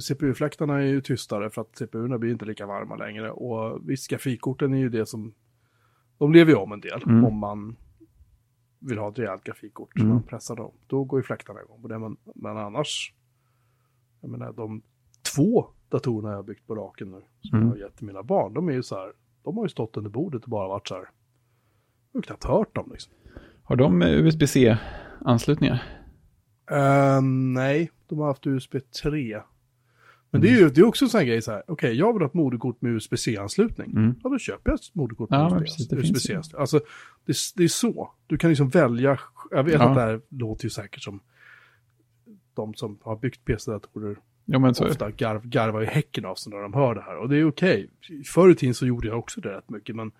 [SPEAKER 2] CPU-fläktarna är ju tystare för att CPU-erna blir inte lika varma längre. Och visst, grafikkorten är ju det som... De lever ju om en del
[SPEAKER 1] Mm.
[SPEAKER 2] om man vill ha ett rejält grafikkort.
[SPEAKER 1] Mm.
[SPEAKER 2] Så man pressar dem. Då går ju fläktarna igång på det. Men, men annars... Jag menar, de två datorerna jag har byggt på raken nu, som
[SPEAKER 1] Mm.
[SPEAKER 2] jag har gett till mina barn, de är ju så här... De har ju stått under bordet och bara varit så här... Jag har knappt hört dem liksom.
[SPEAKER 1] Har de eh, USB-C-anslutningar?
[SPEAKER 2] Eh, nej, de har haft USB 3. Men det är ju det är också en sån här grej så här, okej, jag vill ha ett moderkort med USB-C-anslutning.
[SPEAKER 1] Mm.
[SPEAKER 2] Ja, då köper jag ett moderkort med
[SPEAKER 1] Ja, precis, ju.
[SPEAKER 2] USB-C-anslutning. Alltså, det, är- det är så. Du kan liksom välja, jag vet
[SPEAKER 1] Ja.
[SPEAKER 2] att det här låter ju säkert som de som har byggt PC-datorer
[SPEAKER 1] Ja, men så
[SPEAKER 2] ofta garv, garvar i häcken av sig när de hör det här. Och det är okej. Förr i tiden så gjorde jag också det rätt mycket, men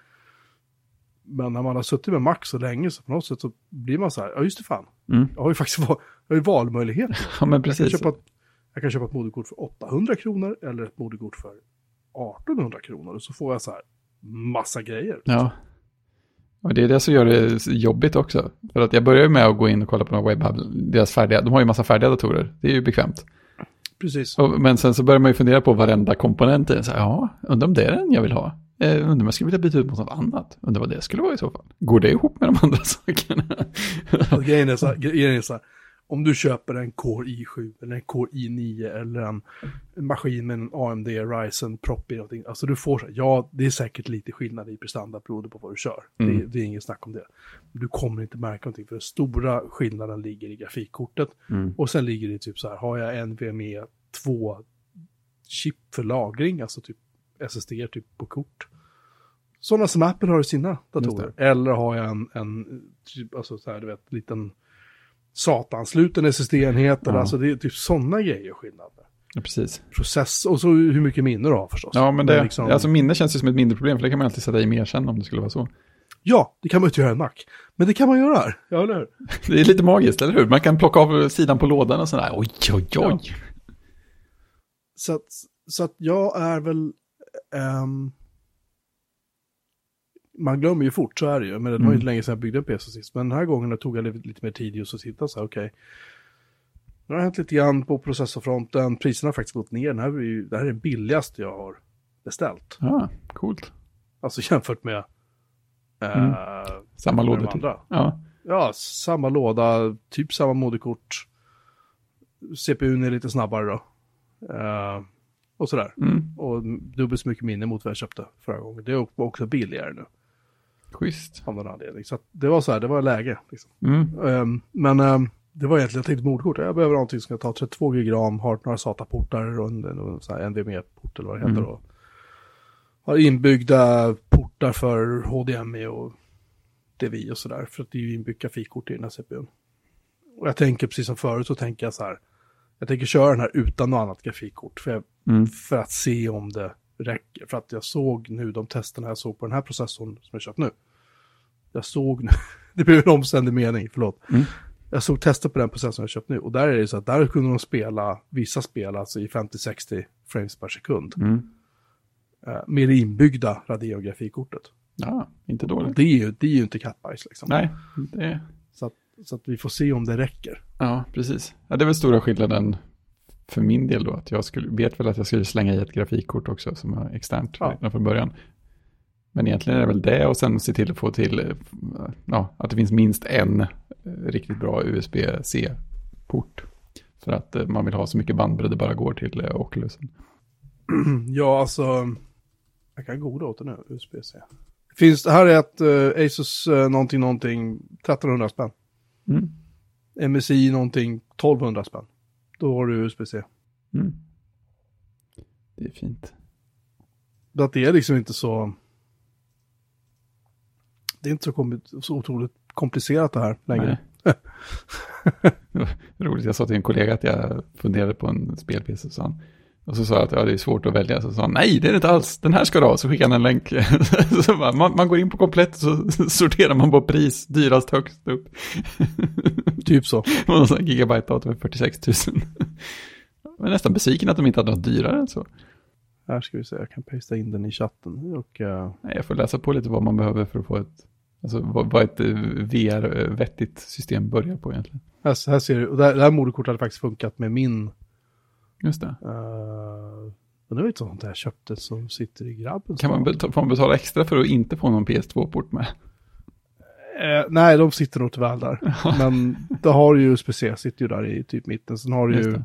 [SPEAKER 2] men när man har suttit med Mac så länge så på något sätt så blir man så här, ja just det fan,
[SPEAKER 1] Mm.
[SPEAKER 2] jag har ju faktiskt val, jag har ju valmöjligheter.
[SPEAKER 1] Ja, men
[SPEAKER 2] Jag kan,
[SPEAKER 1] precis.
[SPEAKER 2] köpa ett, jag kan köpa ett moderkort för 800 kronor eller ett moderkort för 1800 kronor och så får jag så här massa grejer.
[SPEAKER 1] Ja. Och det är det som gör det jobbigt också. För att jag börjar ju med att gå in och kolla på några webbhub, deras färdiga, de har ju massa färdiga datorer. Det är ju bekvämt.
[SPEAKER 2] Precis.
[SPEAKER 1] Och, men sen så börjar man ju fundera på varenda komponent i. Så här, ja, undrar om det är den jag vill ha. Eh, undrar om jag skulle vilja byta ut mot något annat. Undrar vad det skulle vara i så fall. Går det ihop med de andra <laughs> sakerna?
[SPEAKER 2] Och grejen, är så här, grejen är så här, om du köper en Core i7 eller en Core i9 eller en, en maskin med en AMD Ryzen propp i någonting, alltså du får så här, ja det är säkert lite skillnad i prestanda beroende på vad du kör. Det,
[SPEAKER 1] Mm.
[SPEAKER 2] det är inget snack om det. Du kommer inte märka någonting för den stora skillnaden ligger i grafikkortet
[SPEAKER 1] Mm.
[SPEAKER 2] och sen ligger det typ så här, har jag en NVMe 2 chip för lagring, alltså typ SSD typ på kort. Sådana som Apple har i sina datorer. Eller har jag en, en typ, alltså så här, du vet, liten SATA-ansluten SSD-enhet.
[SPEAKER 1] Ja.
[SPEAKER 2] Alltså det är typ sådana grejer skillnad.
[SPEAKER 1] Ja, precis.
[SPEAKER 2] Process, och så hur mycket minne du har förstås.
[SPEAKER 1] Ja, men det,
[SPEAKER 2] liksom-
[SPEAKER 1] alltså minne känns ju som ett mindre problem, för det kan man alltid sätta i mer sen om det skulle vara så.
[SPEAKER 2] Ja, det kan man inte göra i en Mac. Men det kan man göra här. Ja, eller hur? <laughs>
[SPEAKER 1] Det är lite magiskt, eller hur? Man kan plocka av sidan på lådan och sådär. Oj, oj, oj.
[SPEAKER 2] Ja. Så att, så att jag är väl... ehm, man glömmer ju fort, så är det ju. Men det var ju
[SPEAKER 1] Mm.
[SPEAKER 2] inte länge sedan jag byggde en PC sist. Men den här gången tog jag lite, lite mer tid just att sitta så här, okej. Nu har det hänt lite grann på processorfronten. Priserna har faktiskt gått ner. Den här är ju, det här är den billigaste jag har beställt.
[SPEAKER 1] Ja, coolt.
[SPEAKER 2] Alltså <laughs> jämfört med... eh,
[SPEAKER 1] Mm. Samma låda typ. Ja,
[SPEAKER 2] Ja, samma låda, typ samma moderkort. CPUn är lite snabbare då. Eh, och sådär.
[SPEAKER 1] mm.
[SPEAKER 2] Och dubbelt så mycket minne mot vad jag köpte förra gången. Det är också billigare nu.
[SPEAKER 1] Schysst.
[SPEAKER 2] Av någon anledning. Så det var så här, det var läge. Liksom.
[SPEAKER 1] Mm.
[SPEAKER 2] Ehm, men ehm, det var egentligen, jag tänkte mordkort. Jag behöver någonting som kan ta 32 gig ram, har några SATA-portar och en, en NVMe-port eller vad det heter.
[SPEAKER 1] Mm.
[SPEAKER 2] Och har inbyggda portar för HDMI och DVI och sådär. För att det är ju inbyggt grafikkort i den här CPUn. Och jag tänker precis som förut så tänker jag så här. Jag tänker köra den här utan något annat grafikkort. För, jag,
[SPEAKER 1] Mm.
[SPEAKER 2] för att se om det räcker. För att jag såg nu de testerna jag såg på den här processorn som jag köpt nu. Jag såg nu, <laughs> det blev en omständig mening, förlåt.
[SPEAKER 1] Mm.
[SPEAKER 2] Jag såg tester på den processorn jag köpt nu. Och där är det så att där kunde de spela, vissa spel alltså i 50-60 frames per sekund.
[SPEAKER 1] Mm.
[SPEAKER 2] Eh, med det inbyggda Radeon-grafikkortet.
[SPEAKER 1] Ja, inte
[SPEAKER 2] Och
[SPEAKER 1] dåligt.
[SPEAKER 2] det är ju, det är ju inte kattbajs liksom.
[SPEAKER 1] Nej, det,
[SPEAKER 2] Så, att, så att vi får se om det räcker.
[SPEAKER 1] ja, precis. Ja, det är väl stora skillnaden för min del då, att jag skulle, vet väl att jag skulle slänga i ett grafikkort också som är externt
[SPEAKER 2] Ja.
[SPEAKER 1] från början. Men egentligen är det väl det och sen se till att få till, ja, att det finns minst en eh, riktigt bra USB-C-port. För att eh, man vill ha så mycket bandbredd det bara går till eh, Oculusen. <clears throat>
[SPEAKER 2] Ja, alltså. Jag kan googla åt det nu, USB-C. Finns, här är ett uh, Asus uh, någonting, någonting, 1300 spänn.
[SPEAKER 1] Mm.
[SPEAKER 2] MSI någonting, 1200 spänn. Då har du USB-C.
[SPEAKER 1] Mm. Det är fint.
[SPEAKER 2] Att det är liksom inte så... Det är inte så, kom, så otroligt komplicerat det här längre. <laughs>
[SPEAKER 1] Roligt, jag sa till en kollega att jag funderade på en spelpc, sa han. Och så sa jag att ja, det är svårt att välja, så sa han nej, det är det inte alls, den här ska du ha, så skickade han en länk. <laughs> så man, man går in på komplett så <laughs> sorterar man på pris, dyrast högst upp. <laughs>
[SPEAKER 2] Typ så.
[SPEAKER 1] Och någon sån här gigabyte-dator för 46 000. Jag var nästan besviken att de inte hade något dyrare än så.
[SPEAKER 2] Här ska vi se, jag kan pasta in den i chatten. Och,
[SPEAKER 1] Nej, jag får läsa på lite vad man behöver för att få ett, alltså vad, vad ett eh, VR-vettigt system börjar på egentligen.
[SPEAKER 2] här, här ser du, och det här, det här moderkortet hade faktiskt funkat med min...
[SPEAKER 1] Just det.
[SPEAKER 2] Uh, undrar vilket sånt här jag köpte som sitter i grabben.
[SPEAKER 1] Kan man, betala, får man betala extra för att inte få någon PS2-port med?
[SPEAKER 2] Eh, nej, de sitter nog tyvärr där. <laughs> Men det har ju USB-C, sitter ju där i typ mitten. Sen har du ju
[SPEAKER 1] det.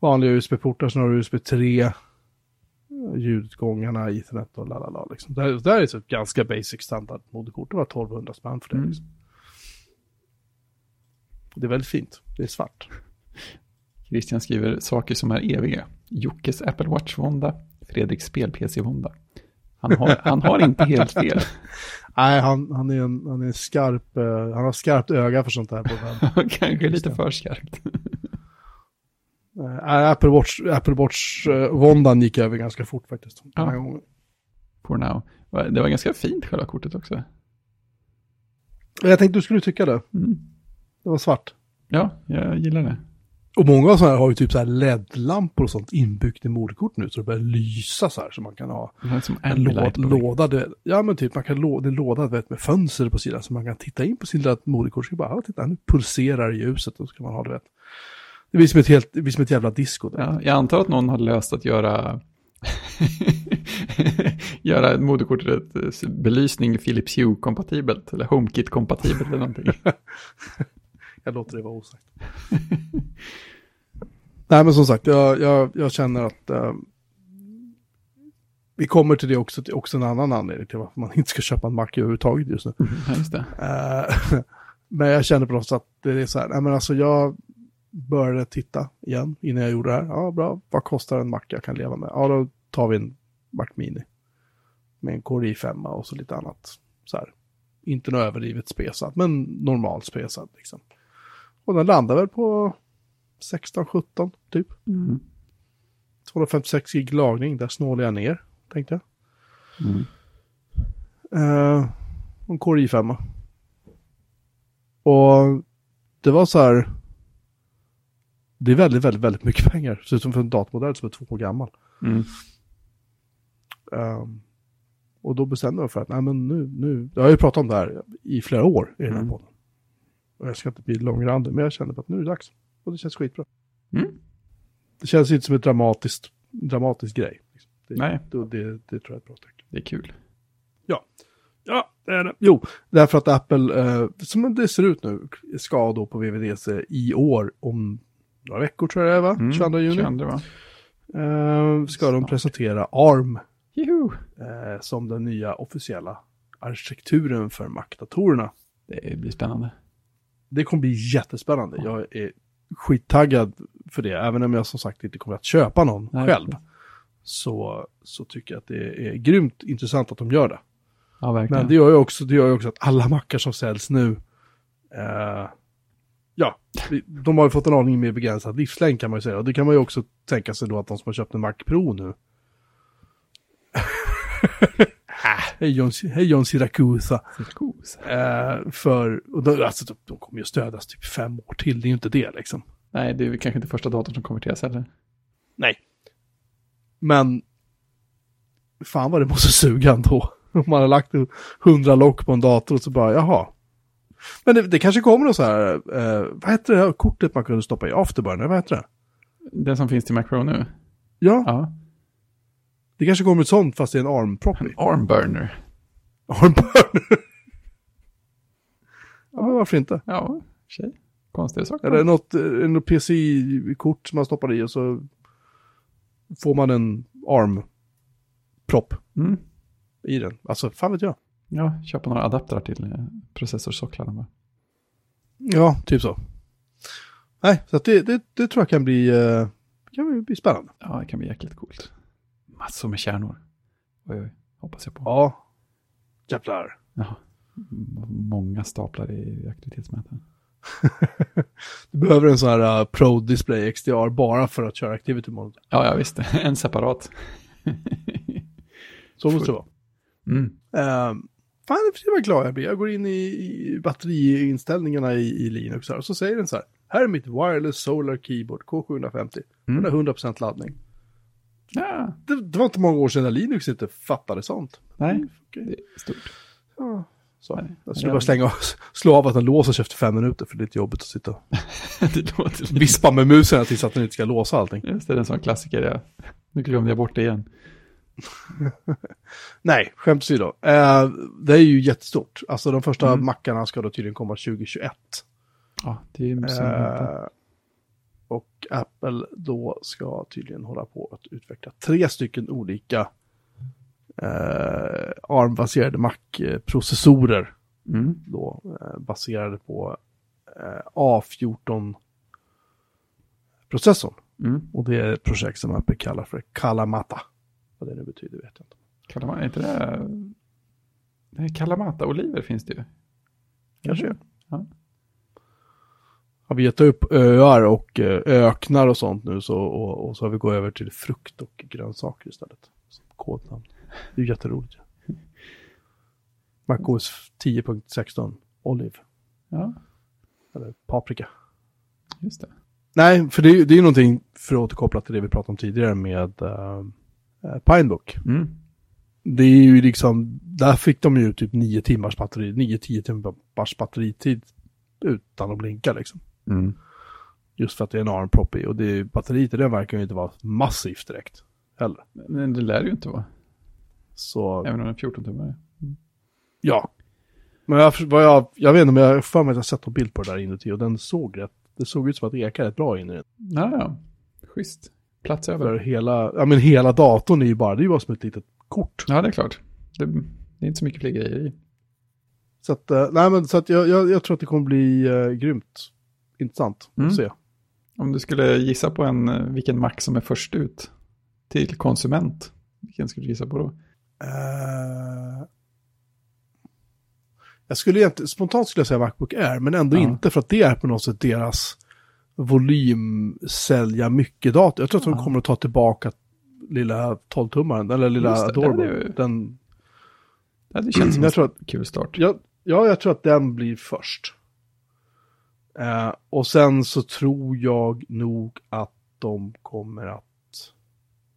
[SPEAKER 2] vanliga USB-portar, sen har du USB 3, eh, ljudgångarna, ethernet och lalala. Liksom. Det, här- det här är ett ganska basic standard moderkort. Det var 1200 spänn för det.
[SPEAKER 1] Mm.
[SPEAKER 2] Liksom. Det är väldigt fint. Det är svart. <laughs>
[SPEAKER 1] Christian skriver saker som är eviga. Jockes Apple Watch-vånda, Fredriks spel-PC-vånda. Han har, han har inte helt fel. <laughs>
[SPEAKER 2] Nej, han, han är en, han är en skarp, eh, han har skarpt öga för sånt här. På. <laughs>
[SPEAKER 1] Kanske lite för skarpt.
[SPEAKER 2] Uh, Apple Watch, Apple Watch-våndan gick över ganska fort faktiskt.
[SPEAKER 1] Ja. For now. Det var ganska fint själva kortet också.
[SPEAKER 2] Jag tänkte du skulle tycka det.
[SPEAKER 1] Mm.
[SPEAKER 2] Det var svart.
[SPEAKER 1] Ja, jag gillar det.
[SPEAKER 2] Och många av sådana här har ju typ så här LED-lampor och sånt inbyggt i moderkort nu. Så det börjar lysa så här. Så man kan ha en låd, låda. Du vet. Ja men typ man kan lå, det är en låda vet, med fönster på sidan. Så man kan titta in på sin lilla moderkort. Så bara, ja, titta nu pulserar ljuset. Och så kan man ha det vet. Det blir som ett, helt, det blir som ett jävla disco. du.
[SPEAKER 1] Ja, jag antar att någon har löst att göra <laughs> göra moderkortet eh, belysning Philips Hue-kompatibelt eller HomeKit-kompatibelt eller någonting. <laughs>
[SPEAKER 2] Jag låter det vara osagt. <laughs> Nej, men som sagt, jag, jag, jag känner att eh, vi kommer till det också, till också en annan anledning till varför man inte ska köpa en Mac överhuvudtaget just nu.
[SPEAKER 1] Ja, just det.
[SPEAKER 2] Eh, <laughs> men jag känner på något sätt att det är så här, nej men alltså jag började titta igen innan jag gjorde det här. Ja, bra, vad kostar en Mac jag kan leva med? Ja, då tar vi en Mac Mini. Med en Core i5 och så lite annat. Så här. Inte något överdrivet spesat, men normalt spesat liksom. Och den landar väl på 16-17 typ.
[SPEAKER 1] Mm.
[SPEAKER 2] 256 gig lagring, där snålar jag ner, tänkte jag.
[SPEAKER 1] Mm.
[SPEAKER 2] Uh, en Core i5. Och det var så här. Det är väldigt, väldigt, väldigt mycket pengar. Ser ut som för en datormodell som är två år gammal.
[SPEAKER 1] Mm.
[SPEAKER 2] Ehm, och då bestämde jag för att, nej men nu, nu, jag har ju pratat om det här i flera år i den här
[SPEAKER 1] Mm.
[SPEAKER 2] podden. Och jag ska inte bli långrandig, men jag kände att nu är det dags. Och det känns skitbra.
[SPEAKER 1] Mm.
[SPEAKER 2] Det känns inte som ett dramatiskt, dramatisk grej. Det,
[SPEAKER 1] Nej.
[SPEAKER 2] Det, det, det tror jag är ett bra tecken.
[SPEAKER 1] Det är kul.
[SPEAKER 2] Ja, det är det. Jo, därför att Apple, eh, som det ser ut nu, ska då på VVDC i år om några veckor tror jag det är va?
[SPEAKER 1] Mm.
[SPEAKER 2] 22 juni.
[SPEAKER 1] 22, va?
[SPEAKER 2] Eh, ska de
[SPEAKER 1] Snart.
[SPEAKER 2] presentera ARM eh, som den nya officiella arkitekturen för Mac-datorerna.
[SPEAKER 1] Det blir spännande.
[SPEAKER 2] Det kommer bli jättespännande. Jag är skittaggad för det, även om jag som sagt inte kommer att köpa någon
[SPEAKER 1] Nej.
[SPEAKER 2] själv. Så, så tycker jag att det är grymt intressant att de gör det.
[SPEAKER 1] Ja.
[SPEAKER 2] Men det gör ju också, det gör ju också att alla mackar som säljs nu, eh, ja, de har ju fått en aning mer begränsad livslängd kan man ju säga. Och det kan man ju också tänka sig då att de som har köpt en Mac Pro nu. <laughs> Hej John, hej John Siracusa.
[SPEAKER 1] Syracuse.
[SPEAKER 2] Eh, för, och då, alltså, de, de kommer ju stödas typ fem år till, det är ju inte det liksom.
[SPEAKER 1] Nej, det är väl kanske inte första datorn som konverteras heller.
[SPEAKER 2] Nej. Men, fan vad det måste suga ändå. Om man har lagt hundra lock på en dator och så bara, jaha. Men det, det kanske kommer något så här, eh, vad heter det här kortet man kunde stoppa i? Afterburner, vad heter det?
[SPEAKER 1] Den som finns till Mac Pro nu.
[SPEAKER 2] Ja,
[SPEAKER 1] Ja.
[SPEAKER 2] Det kanske kommer ett sånt fast det är en armpropp i.
[SPEAKER 1] Armburner.
[SPEAKER 2] Armburner. ja, men varför inte?
[SPEAKER 1] Ja, tjej. Konstiga saker.
[SPEAKER 2] Eller något, eh, något PCI-kort som man stoppar i och så får man en armpropp
[SPEAKER 1] Mm.
[SPEAKER 2] i den. Alltså, fan vet jag.
[SPEAKER 1] Ja, köpa några adaptrar till eh, processorsocklarna bara.
[SPEAKER 2] Ja, typ så. Nej, så det, det, det tror jag kan bli, eh, kan bli spännande.
[SPEAKER 1] Ja, det kan bli jäkligt coolt. Massor med kärnor. Oj, oj, hoppas jag på.
[SPEAKER 2] Ja. Jävlar.
[SPEAKER 1] Ja. Många staplar i aktivitetsmätaren. <laughs>
[SPEAKER 2] Du behöver en sån här uh, Pro Display XDR bara för att köra Activity Mode.
[SPEAKER 1] Ja, ja visst. <laughs> En separat.
[SPEAKER 2] Så måste det vara.
[SPEAKER 1] Mm.
[SPEAKER 2] Um, fan, det var glad jag blir. Jag går in i, i batteriinställningarna i, i Linux här, och så säger den så här. Här är mitt Wireless Solar Keyboard K750.
[SPEAKER 1] Mm.
[SPEAKER 2] Den har 100% laddning.
[SPEAKER 1] Ja,
[SPEAKER 2] Det, det var inte många år sedan Linux inte fattade sånt.
[SPEAKER 1] nej,
[SPEAKER 2] Okej.
[SPEAKER 1] det är stort.
[SPEAKER 2] Ja, så.
[SPEAKER 1] Nej,
[SPEAKER 2] Jag skulle bara slänga, <laughs> slå av att den låser sig efter fem minuter för det är lite jobbigt att sitta och <laughs> vispa med musen tills att den inte ska låsa allting.
[SPEAKER 1] Just det, det är en sån klassiker. Ja. Nu glömde jag bort det igen. <laughs>
[SPEAKER 2] Nej, skämt åsido. Eh, det är ju jättestort. Alltså de första
[SPEAKER 1] Mm.
[SPEAKER 2] mackarna ska då tydligen komma 2021.
[SPEAKER 1] Ja, det är ju
[SPEAKER 2] Eh, och Apple då ska tydligen hålla på att utveckla tre stycken olika eh, ARM-baserade Mac-processorer.
[SPEAKER 1] mm.
[SPEAKER 2] Då eh, baserade på eh, A14-processorn.
[SPEAKER 1] Mm.
[SPEAKER 2] Och det är ett projekt som Apple kallar för Kalamata. Vad det nu betyder vet jag inte.
[SPEAKER 1] Kalamata, är inte det... Nej, Kalamata-oliver finns det ju.
[SPEAKER 2] Kanske.
[SPEAKER 1] Ja.
[SPEAKER 2] Har vi gett upp öar och eh, öknar och sånt nu så, och, och så har vi gått över till frukt och grönsaker istället. Som kodnamn. Det är ju jätteroligt. Ja. MacOS 10.16 Olive.
[SPEAKER 1] Ja,
[SPEAKER 2] Eller paprika.
[SPEAKER 1] just det.
[SPEAKER 2] Nej, för det, är det är ju någonting för att återkoppla till det vi pratade om tidigare med uh, Pinebook.
[SPEAKER 1] Mm.
[SPEAKER 2] Det är ju liksom, där fick de ju typ 9 timmars batteri, 9-10 timmars batteritid utan att blinka liksom.
[SPEAKER 1] Mm.
[SPEAKER 2] Just för att det är en ARM-prop i och det batteriet i den verkar ju inte vara massivt direkt heller.
[SPEAKER 1] Men det lär ju inte vara,
[SPEAKER 2] Så,
[SPEAKER 1] även om den är 14 tummare.
[SPEAKER 2] ja. Men jag, vad jag, jag vet inte, men jag för mig att jag sett en bild på det där inuti och den såg rätt, det såg ut som att det ekade rätt bra in i den.
[SPEAKER 1] Ja, ja. Schysst. Plats
[SPEAKER 2] För
[SPEAKER 1] över.
[SPEAKER 2] hela, ja men hela datorn är ju bara, det är ju bara som ett litet kort.
[SPEAKER 1] Ja, det är klart. Det, det är inte så mycket fler grejer i.
[SPEAKER 2] Så att, eh, nej men så att jag, jag, jag tror att det kommer bli uh, grymt intressant
[SPEAKER 1] Mm.
[SPEAKER 2] att se.
[SPEAKER 1] Om du skulle gissa på en, eh, vilken Mac som är först ut till konsument, vilken skulle du gissa på då?
[SPEAKER 2] Eh, jag skulle egentligen, spontant skulle jag säga Macbook Air, men ändå
[SPEAKER 1] Ja.
[SPEAKER 2] inte för att det är på något sätt deras volym sälja mycket dator. Jag tror att de
[SPEAKER 1] Ja.
[SPEAKER 2] kommer att ta tillbaka lilla 12-tummaren, eller lilla
[SPEAKER 1] det, det
[SPEAKER 2] Adorable.
[SPEAKER 1] hade ju-
[SPEAKER 2] Den,
[SPEAKER 1] det känns som
[SPEAKER 2] jag
[SPEAKER 1] en kul start.
[SPEAKER 2] ja, ja, jag tror att den blir först. Eh, och sen så tror jag nog att de kommer att,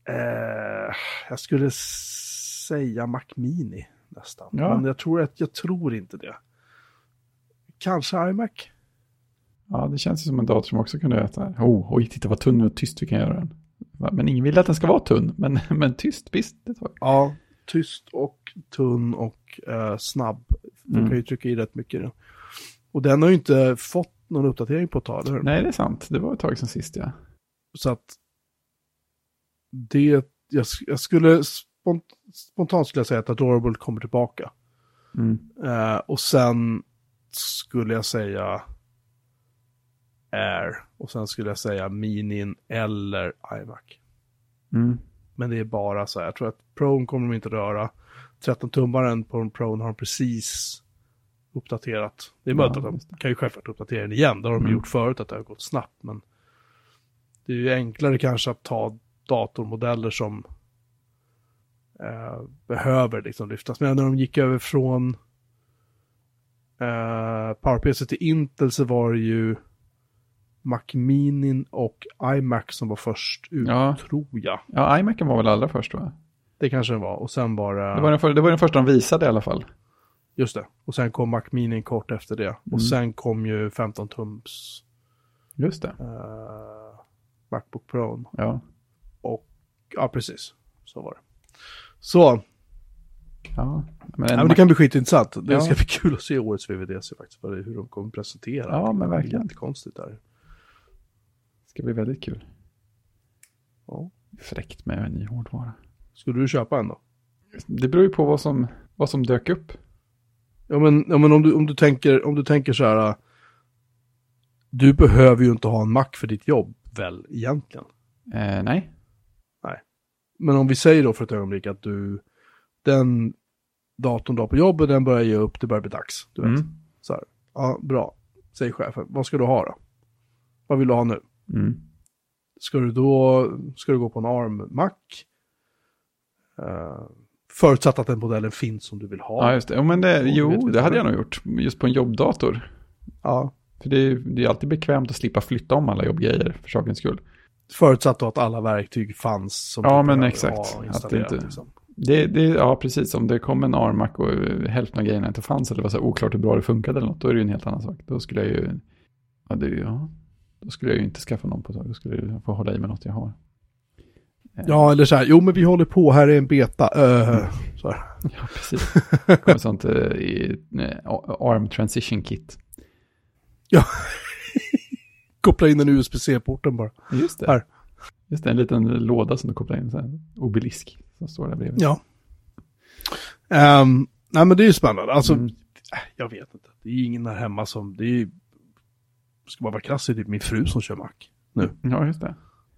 [SPEAKER 2] eh, jag skulle säga Mac Mini nästan.
[SPEAKER 1] Ja.
[SPEAKER 2] Men jag tror, att, jag tror inte det. Kanske iMac?
[SPEAKER 1] Ja, det känns ju som en dator som också kunde här. Oh, oj, titta vad tunn och tyst vi kan göra den. Men ingen vill att den ska vara tunn, men, <laughs> men tyst, visst, det tar
[SPEAKER 2] Ja, tyst och tunn och eh, snabb. Du
[SPEAKER 1] Mm.
[SPEAKER 2] kan ju trycka i rätt mycket. Och den har ju inte fått någon uppdatering på ett tag, eller?
[SPEAKER 1] Nej, det är sant. Det var ett tag sedan sist, ja.
[SPEAKER 2] Så att det, jag, jag skulle spont, spontant skulle jag säga att Adorable kommer tillbaka.
[SPEAKER 1] Mm.
[SPEAKER 2] Eh, och sen skulle jag säga Air. Och sen skulle jag säga Minin eller iMac.
[SPEAKER 1] Mm.
[SPEAKER 2] Men det är bara så här, jag tror att Pro kommer de inte röra. 13-tummaren på Pro har de precis uppdaterat. Det är möjligt
[SPEAKER 1] Ja,
[SPEAKER 2] att de kan ju självklart uppdatera den igen. Det har de
[SPEAKER 1] Mm.
[SPEAKER 2] gjort förut, att det har gått snabbt. Men det är ju enklare kanske att ta datormodeller som eh, behöver liksom lyftas. Men när de gick över från eh, PowerPC till Intel så var det ju Mac Mini och iMac som var först ut,
[SPEAKER 1] Ja.
[SPEAKER 2] tror jag.
[SPEAKER 1] Ja, iMacen var väl allra först, va?
[SPEAKER 2] Det kanske den var. Och sen var det...
[SPEAKER 1] Det var, den för, det var den första de visade i alla fall.
[SPEAKER 2] Just det. Och sen kom Mac Mini kort efter det.
[SPEAKER 1] Mm.
[SPEAKER 2] Och sen kom ju 15-tums
[SPEAKER 1] Just det.
[SPEAKER 2] eh, Macbook Pro.
[SPEAKER 1] Ja.
[SPEAKER 2] Och ja, precis. Så var det. Så,
[SPEAKER 1] Ja, men,
[SPEAKER 2] ja,
[SPEAKER 1] en
[SPEAKER 2] men det kan bli skitintressant. Det
[SPEAKER 1] Ja.
[SPEAKER 2] ska bli kul att se årets VVDC faktiskt. Det, hur de kommer presentera.
[SPEAKER 1] Ja, men
[SPEAKER 2] Det är
[SPEAKER 1] verkligen.
[SPEAKER 2] Jättekonstigt där.
[SPEAKER 1] ska bli väldigt kul.
[SPEAKER 2] Ja.
[SPEAKER 1] Fräckt med en ny hårdvara.
[SPEAKER 2] Skulle du köpa en då?
[SPEAKER 1] Det beror ju på vad som, vad som dök upp.
[SPEAKER 2] Ja men, ja, men om, du, om, du tänker, om du tänker så här. äh, Du behöver ju inte ha en Mac för ditt jobb, väl, egentligen.
[SPEAKER 1] Eh, nej.
[SPEAKER 2] Men om vi säger då för ett ögonblick att du, den datorn du har på jobbet, den börjar ge upp, det börjar bli dags. Du vet.
[SPEAKER 1] Mm.
[SPEAKER 2] Så här, ja, bra. Säg chefen, vad ska du ha då? Vad vill du ha nu?
[SPEAKER 1] Mm.
[SPEAKER 2] Ska du då, ska du gå på en ARM-Mac? Uh, förutsatt att den modellen finns som du vill ha.
[SPEAKER 1] Ja, just det. Jo, men det,
[SPEAKER 2] Jo,
[SPEAKER 1] det hade jag nog gjort. Just på en jobbdator.
[SPEAKER 2] Ja,
[SPEAKER 1] För det är, det är alltid bekvämt att slippa flytta om alla jobbgrejer för sakens skull.
[SPEAKER 2] förutsatt då att alla verktyg fanns som
[SPEAKER 1] Ja, men exakt. Att det inte-
[SPEAKER 2] liksom.
[SPEAKER 1] Det, det, ja, precis. Om det kom en ARMAC och eh, hälften av grejerna inte fanns eller var så oklart hur bra det funkade eller något, då är det ju en helt annan sak. Då skulle jag ju, ja, det, ja, då skulle jag ju inte skaffa någon på ett tag. Då skulle jag få hålla i med något jag har. Eh,
[SPEAKER 2] Ja, eller så här, jo men vi håller på, här är en beta. Uh, så här.
[SPEAKER 1] ja precis. Det kommer sånt eh, i eh, ARM Transition Kit. <laughs>
[SPEAKER 2] Koppla in den USB-C-porten bara.
[SPEAKER 1] Just det.
[SPEAKER 2] Här.
[SPEAKER 1] Just det, en liten låda som du kopplar in, här, obelisk, som står där bredvid.
[SPEAKER 2] Ja. Ehm, nej men det är ju spännande. Alltså,
[SPEAKER 1] Mm.
[SPEAKER 2] jag vet inte. Det är ju ingen där hemma som, det är ju, ska man vara krass, det är typ min fru som kör Mac.
[SPEAKER 1] Ja, just det.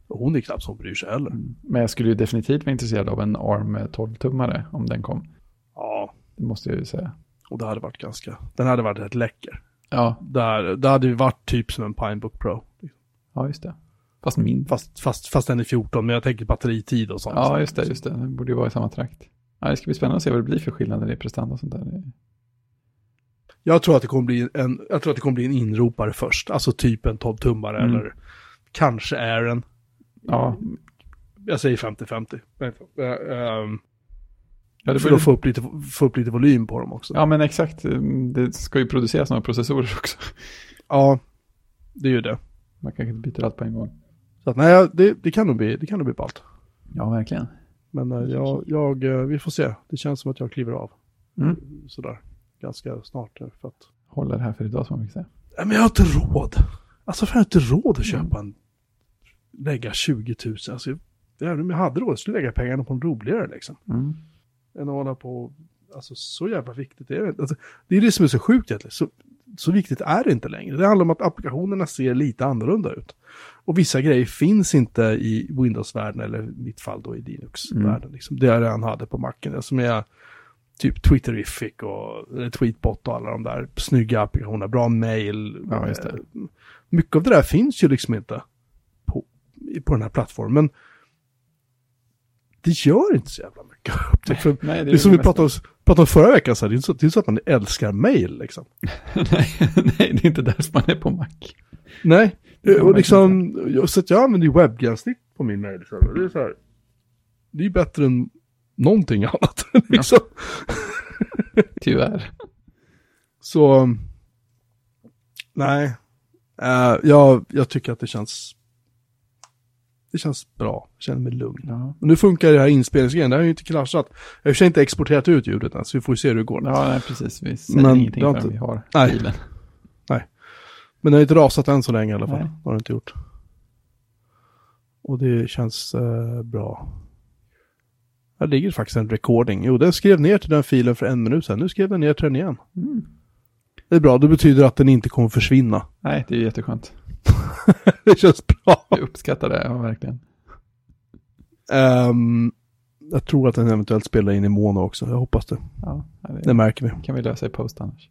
[SPEAKER 2] Och hon är knappt som bryr sig heller.
[SPEAKER 1] Men jag skulle ju definitivt vara intresserad av en ARM 12-tummare om den kom.
[SPEAKER 2] Ja,
[SPEAKER 1] Det måste jag ju säga.
[SPEAKER 2] och det hade varit ganska, den hade varit rätt läcker.
[SPEAKER 1] Ja,
[SPEAKER 2] Där, där hade det varit typ som en Pinebook Pro.
[SPEAKER 1] ja just det. Fast min.
[SPEAKER 2] Fast, fast, fast den är 14, men jag tänker batteritid och sånt.
[SPEAKER 1] Ja, just det, just det. Den borde ju vara i samma trakt. Ja, det ska bli spännande att se vad det blir för skillnader i prestanda och sånt där.
[SPEAKER 2] Jag tror att det kommer bli en, jag tror att det kommer bli en inropare först. Alltså typ en 12-tummare
[SPEAKER 1] Mm.
[SPEAKER 2] eller kanske Aaron.
[SPEAKER 1] Ja,
[SPEAKER 2] Jag säger 50-50. Men, äh, ehm,
[SPEAKER 1] ja, det
[SPEAKER 2] för att få upp, lite, få upp lite volym på dem också.
[SPEAKER 1] ja men exakt. Det ska ju produceras några processorer också.
[SPEAKER 2] Ja, det är ju det.
[SPEAKER 1] Man kanske inte byter allt på en gång.
[SPEAKER 2] Så att, nej, det, det kan nog bli, det kan nog bli ballt.
[SPEAKER 1] Ja, verkligen.
[SPEAKER 2] Men äh, jag, jag, eh, vi får se. Det känns som att jag kliver av.
[SPEAKER 1] Mm.
[SPEAKER 2] Sådär, ganska snart. eh, För att...
[SPEAKER 1] Håller här för idag som man fick säga.
[SPEAKER 2] Nej, men jag har inte råd. Alltså för jag har inte råd att köpa en, lägga 20 000. Alltså, även om jag hade råd skulle jag lägga pengarna på en roligare liksom.
[SPEAKER 1] Mm.
[SPEAKER 2] än att hålla på, alltså så jävla viktigt är det. Alltså, det är det som är så sjukt egentligen. Så, så viktigt är det inte längre. Det handlar om att applikationerna ser lite annorlunda ut. Och vissa grejer finns inte i Windows-världen, eller i mitt fall då i Linux-världen. Liksom. Det jag redan hade på Macen, det som är typ Twitterific och eller Tweetbot och alla de där snygga applikationerna, bra mail.
[SPEAKER 1] Ja, det.
[SPEAKER 2] Eh, Mycket av det där finns ju liksom inte på, den här plattformen. Det gör inte så jävla mycket. <laughs> För
[SPEAKER 1] Nej,
[SPEAKER 2] det är som vi
[SPEAKER 1] mesta.
[SPEAKER 2] pratade om, pratade om förra veckan, så här, det, är så, det är så att man älskar mail liksom. <laughs>
[SPEAKER 1] nej, <laughs> nej, det är inte därför man är på Mac.
[SPEAKER 2] Nej,
[SPEAKER 1] Det
[SPEAKER 2] och liksom, så att jag använder ju webbgränssnitt på min mail. Så här, det är så här, det är bättre än någonting annat. liksom.
[SPEAKER 1] Tyvärr.
[SPEAKER 2] Så, nej, Eh, jag, jag tycker att det känns, det känns bra, jag känner mig lugn.
[SPEAKER 1] Ja.
[SPEAKER 2] Nu funkar det här inspelningsgrejen, det har ju inte kraschat. Jag har i och inte exporterat ut ljudet än, så vi får ju se hur det går.
[SPEAKER 1] ja, nej, precis. Vi säger
[SPEAKER 2] Men
[SPEAKER 1] ingenting förrän
[SPEAKER 2] inte-
[SPEAKER 1] vi har
[SPEAKER 2] Nej.
[SPEAKER 1] filen.
[SPEAKER 2] Men det har inte rasat än så länge i alla fall.
[SPEAKER 1] Nej.
[SPEAKER 2] Det har det inte gjort. Och det känns eh, bra. Här ligger faktiskt en recording. Jo, den skrev ner till den filen för en minut sedan. Nu skrev den ner till den igen.
[SPEAKER 1] Mm.
[SPEAKER 2] Det är bra, det betyder att den inte kommer försvinna.
[SPEAKER 1] Nej, det är jätteskönt. <laughs>
[SPEAKER 2] det känns bra.
[SPEAKER 1] Jag uppskattar det, ja, verkligen.
[SPEAKER 2] Ehm, jag tror att den eventuellt spelar in i mono också. Jag hoppas det.
[SPEAKER 1] Ja, det
[SPEAKER 2] Det märker vi.
[SPEAKER 1] kan vi lösa i post annars.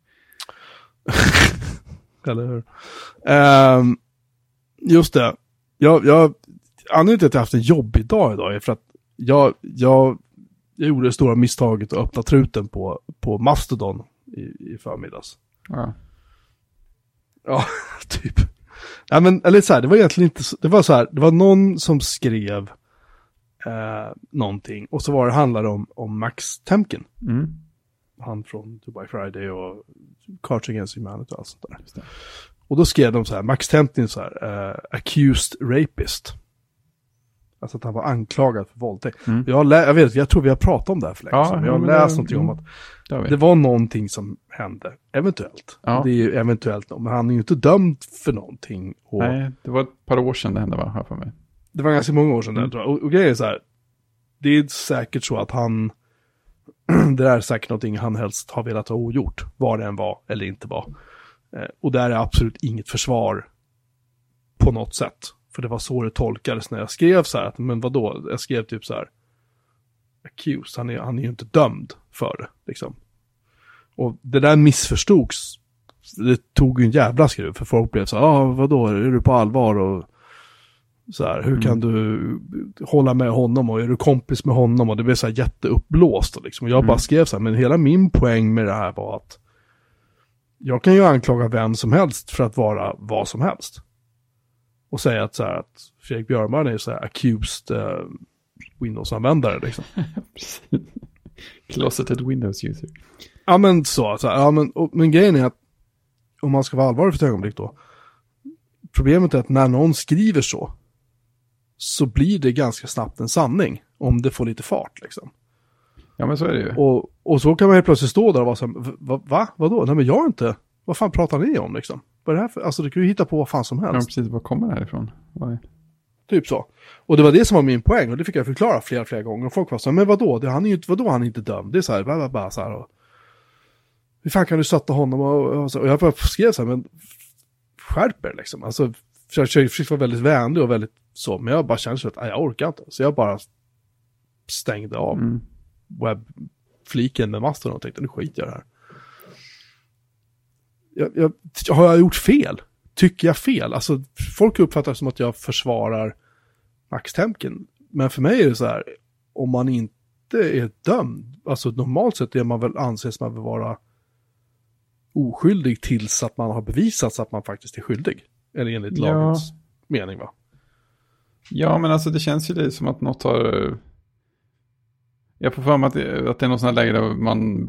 [SPEAKER 1] <laughs>
[SPEAKER 2] Eller hur? Ehm, just det. Jag, jag, anledningen till att jag haft en jobbig dag idag är för att jag, jag, jag gjorde det stora misstaget att öppna truten på, på Mastodon i, i förmiddags.
[SPEAKER 1] Ja.
[SPEAKER 2] Ja, <laughs> typ. Ja, men, eller så här, det var egentligen inte, det var så här, det var någon som skrev eh, någonting och så var det handlade om, om Max Temkin.
[SPEAKER 1] Mm.
[SPEAKER 2] Han från Dubai Friday och Cards Against Humanity och allt sånt där. Och då skrev de så här, Max Temkin så här, eh, accused rapist. Alltså att han var anklagad för våldtäkt.
[SPEAKER 1] Mm.
[SPEAKER 2] Jag, jag vet, jag tror vi har pratat om det här för länge
[SPEAKER 1] Ja.
[SPEAKER 2] Jag har läst
[SPEAKER 1] det-
[SPEAKER 2] någonting om att
[SPEAKER 1] Det
[SPEAKER 2] det var någonting som hände, eventuellt.
[SPEAKER 1] Ja.
[SPEAKER 2] Det är ju eventuellt, men han är ju inte dömd för någonting. Och
[SPEAKER 1] Nej, det var ett par år sedan det hände, va? För mig.
[SPEAKER 2] Det var ganska många år sedan
[SPEAKER 1] Mm.
[SPEAKER 2] det, tror jag. Och, och grejen är så här, det är säkert så att han, <clears throat> det där är säkert någonting han helst har velat ha ogjort, vad det än var eller inte var. Eh, och där är absolut inget försvar på något sätt. För det var så det tolkades när jag skrev så här, att, men vadå, jag skrev typ så här, accused, han är, han är ju inte dömd för det, liksom. Och det där missförstods, det tog ju en jävla skruv, för folk blev så här, ah, vadå, är du på allvar och så här, hur kan du hålla med honom och är du kompis med honom och det blev så här jätteuppblåst liksom. Och jag bara
[SPEAKER 1] Mm.
[SPEAKER 2] skrev så här, men hela min poäng med det här var att jag kan ju anklaga vem som helst för att vara vad som helst. Och säga att så här att Fredrik Björman är så här accused eh, Windows-användare liksom. <laughs>
[SPEAKER 1] Closeted Windows user.
[SPEAKER 2] Ja men så, så här, ja, men, och, men grejen är att om man ska vara allvarlig för ett ögonblick då. Problemet är att när någon skriver så så blir det ganska snabbt en sanning om det får lite fart liksom.
[SPEAKER 1] Ja, men så är det ju.
[SPEAKER 2] Och, och så kan man helt plötsligt stå där och vara så här, va, va? Vadå? Nej men jag är inte, vad fan pratar ni om liksom? Vad är det här för, alltså du kan ju hitta på vad fan som
[SPEAKER 1] Ja,
[SPEAKER 2] helst.
[SPEAKER 1] precis. Var kommer det här ifrån? Är-
[SPEAKER 2] Typ så. Och det var det som var min poäng och det fick jag förklara flera, flera gånger. Och folk var så här, men vadå? Det, han är ju vadå han är inte dömd? Det är så här, bara, bara så här. Och, hur fan kan du stötta honom? Och, och, så, och jag bara skrev så här, men skärp er liksom. Alltså, jag försökte vara väldigt vänlig och väldigt så, men jag bara kände så att nej, jag orkar inte. Så jag bara stängde av
[SPEAKER 1] Mm.
[SPEAKER 2] webbfliken med Mastodon och tänkte nu skiter jag i det här. Jag, jag, har jag gjort fel? Tycker jag fel? Alltså, folk uppfattar det som att jag försvarar Max Temkin. Men för mig är det så här, om man inte är dömd, alltså normalt sett är man väl, anses man vara oskyldig tills att man har bevisats att man faktiskt är skyldig. Eller enligt
[SPEAKER 1] Ja.
[SPEAKER 2] lagens mening va?
[SPEAKER 1] Ja, men alltså det känns ju lite som att något har... Jag får för mig att det, att det är någon sån här läge där man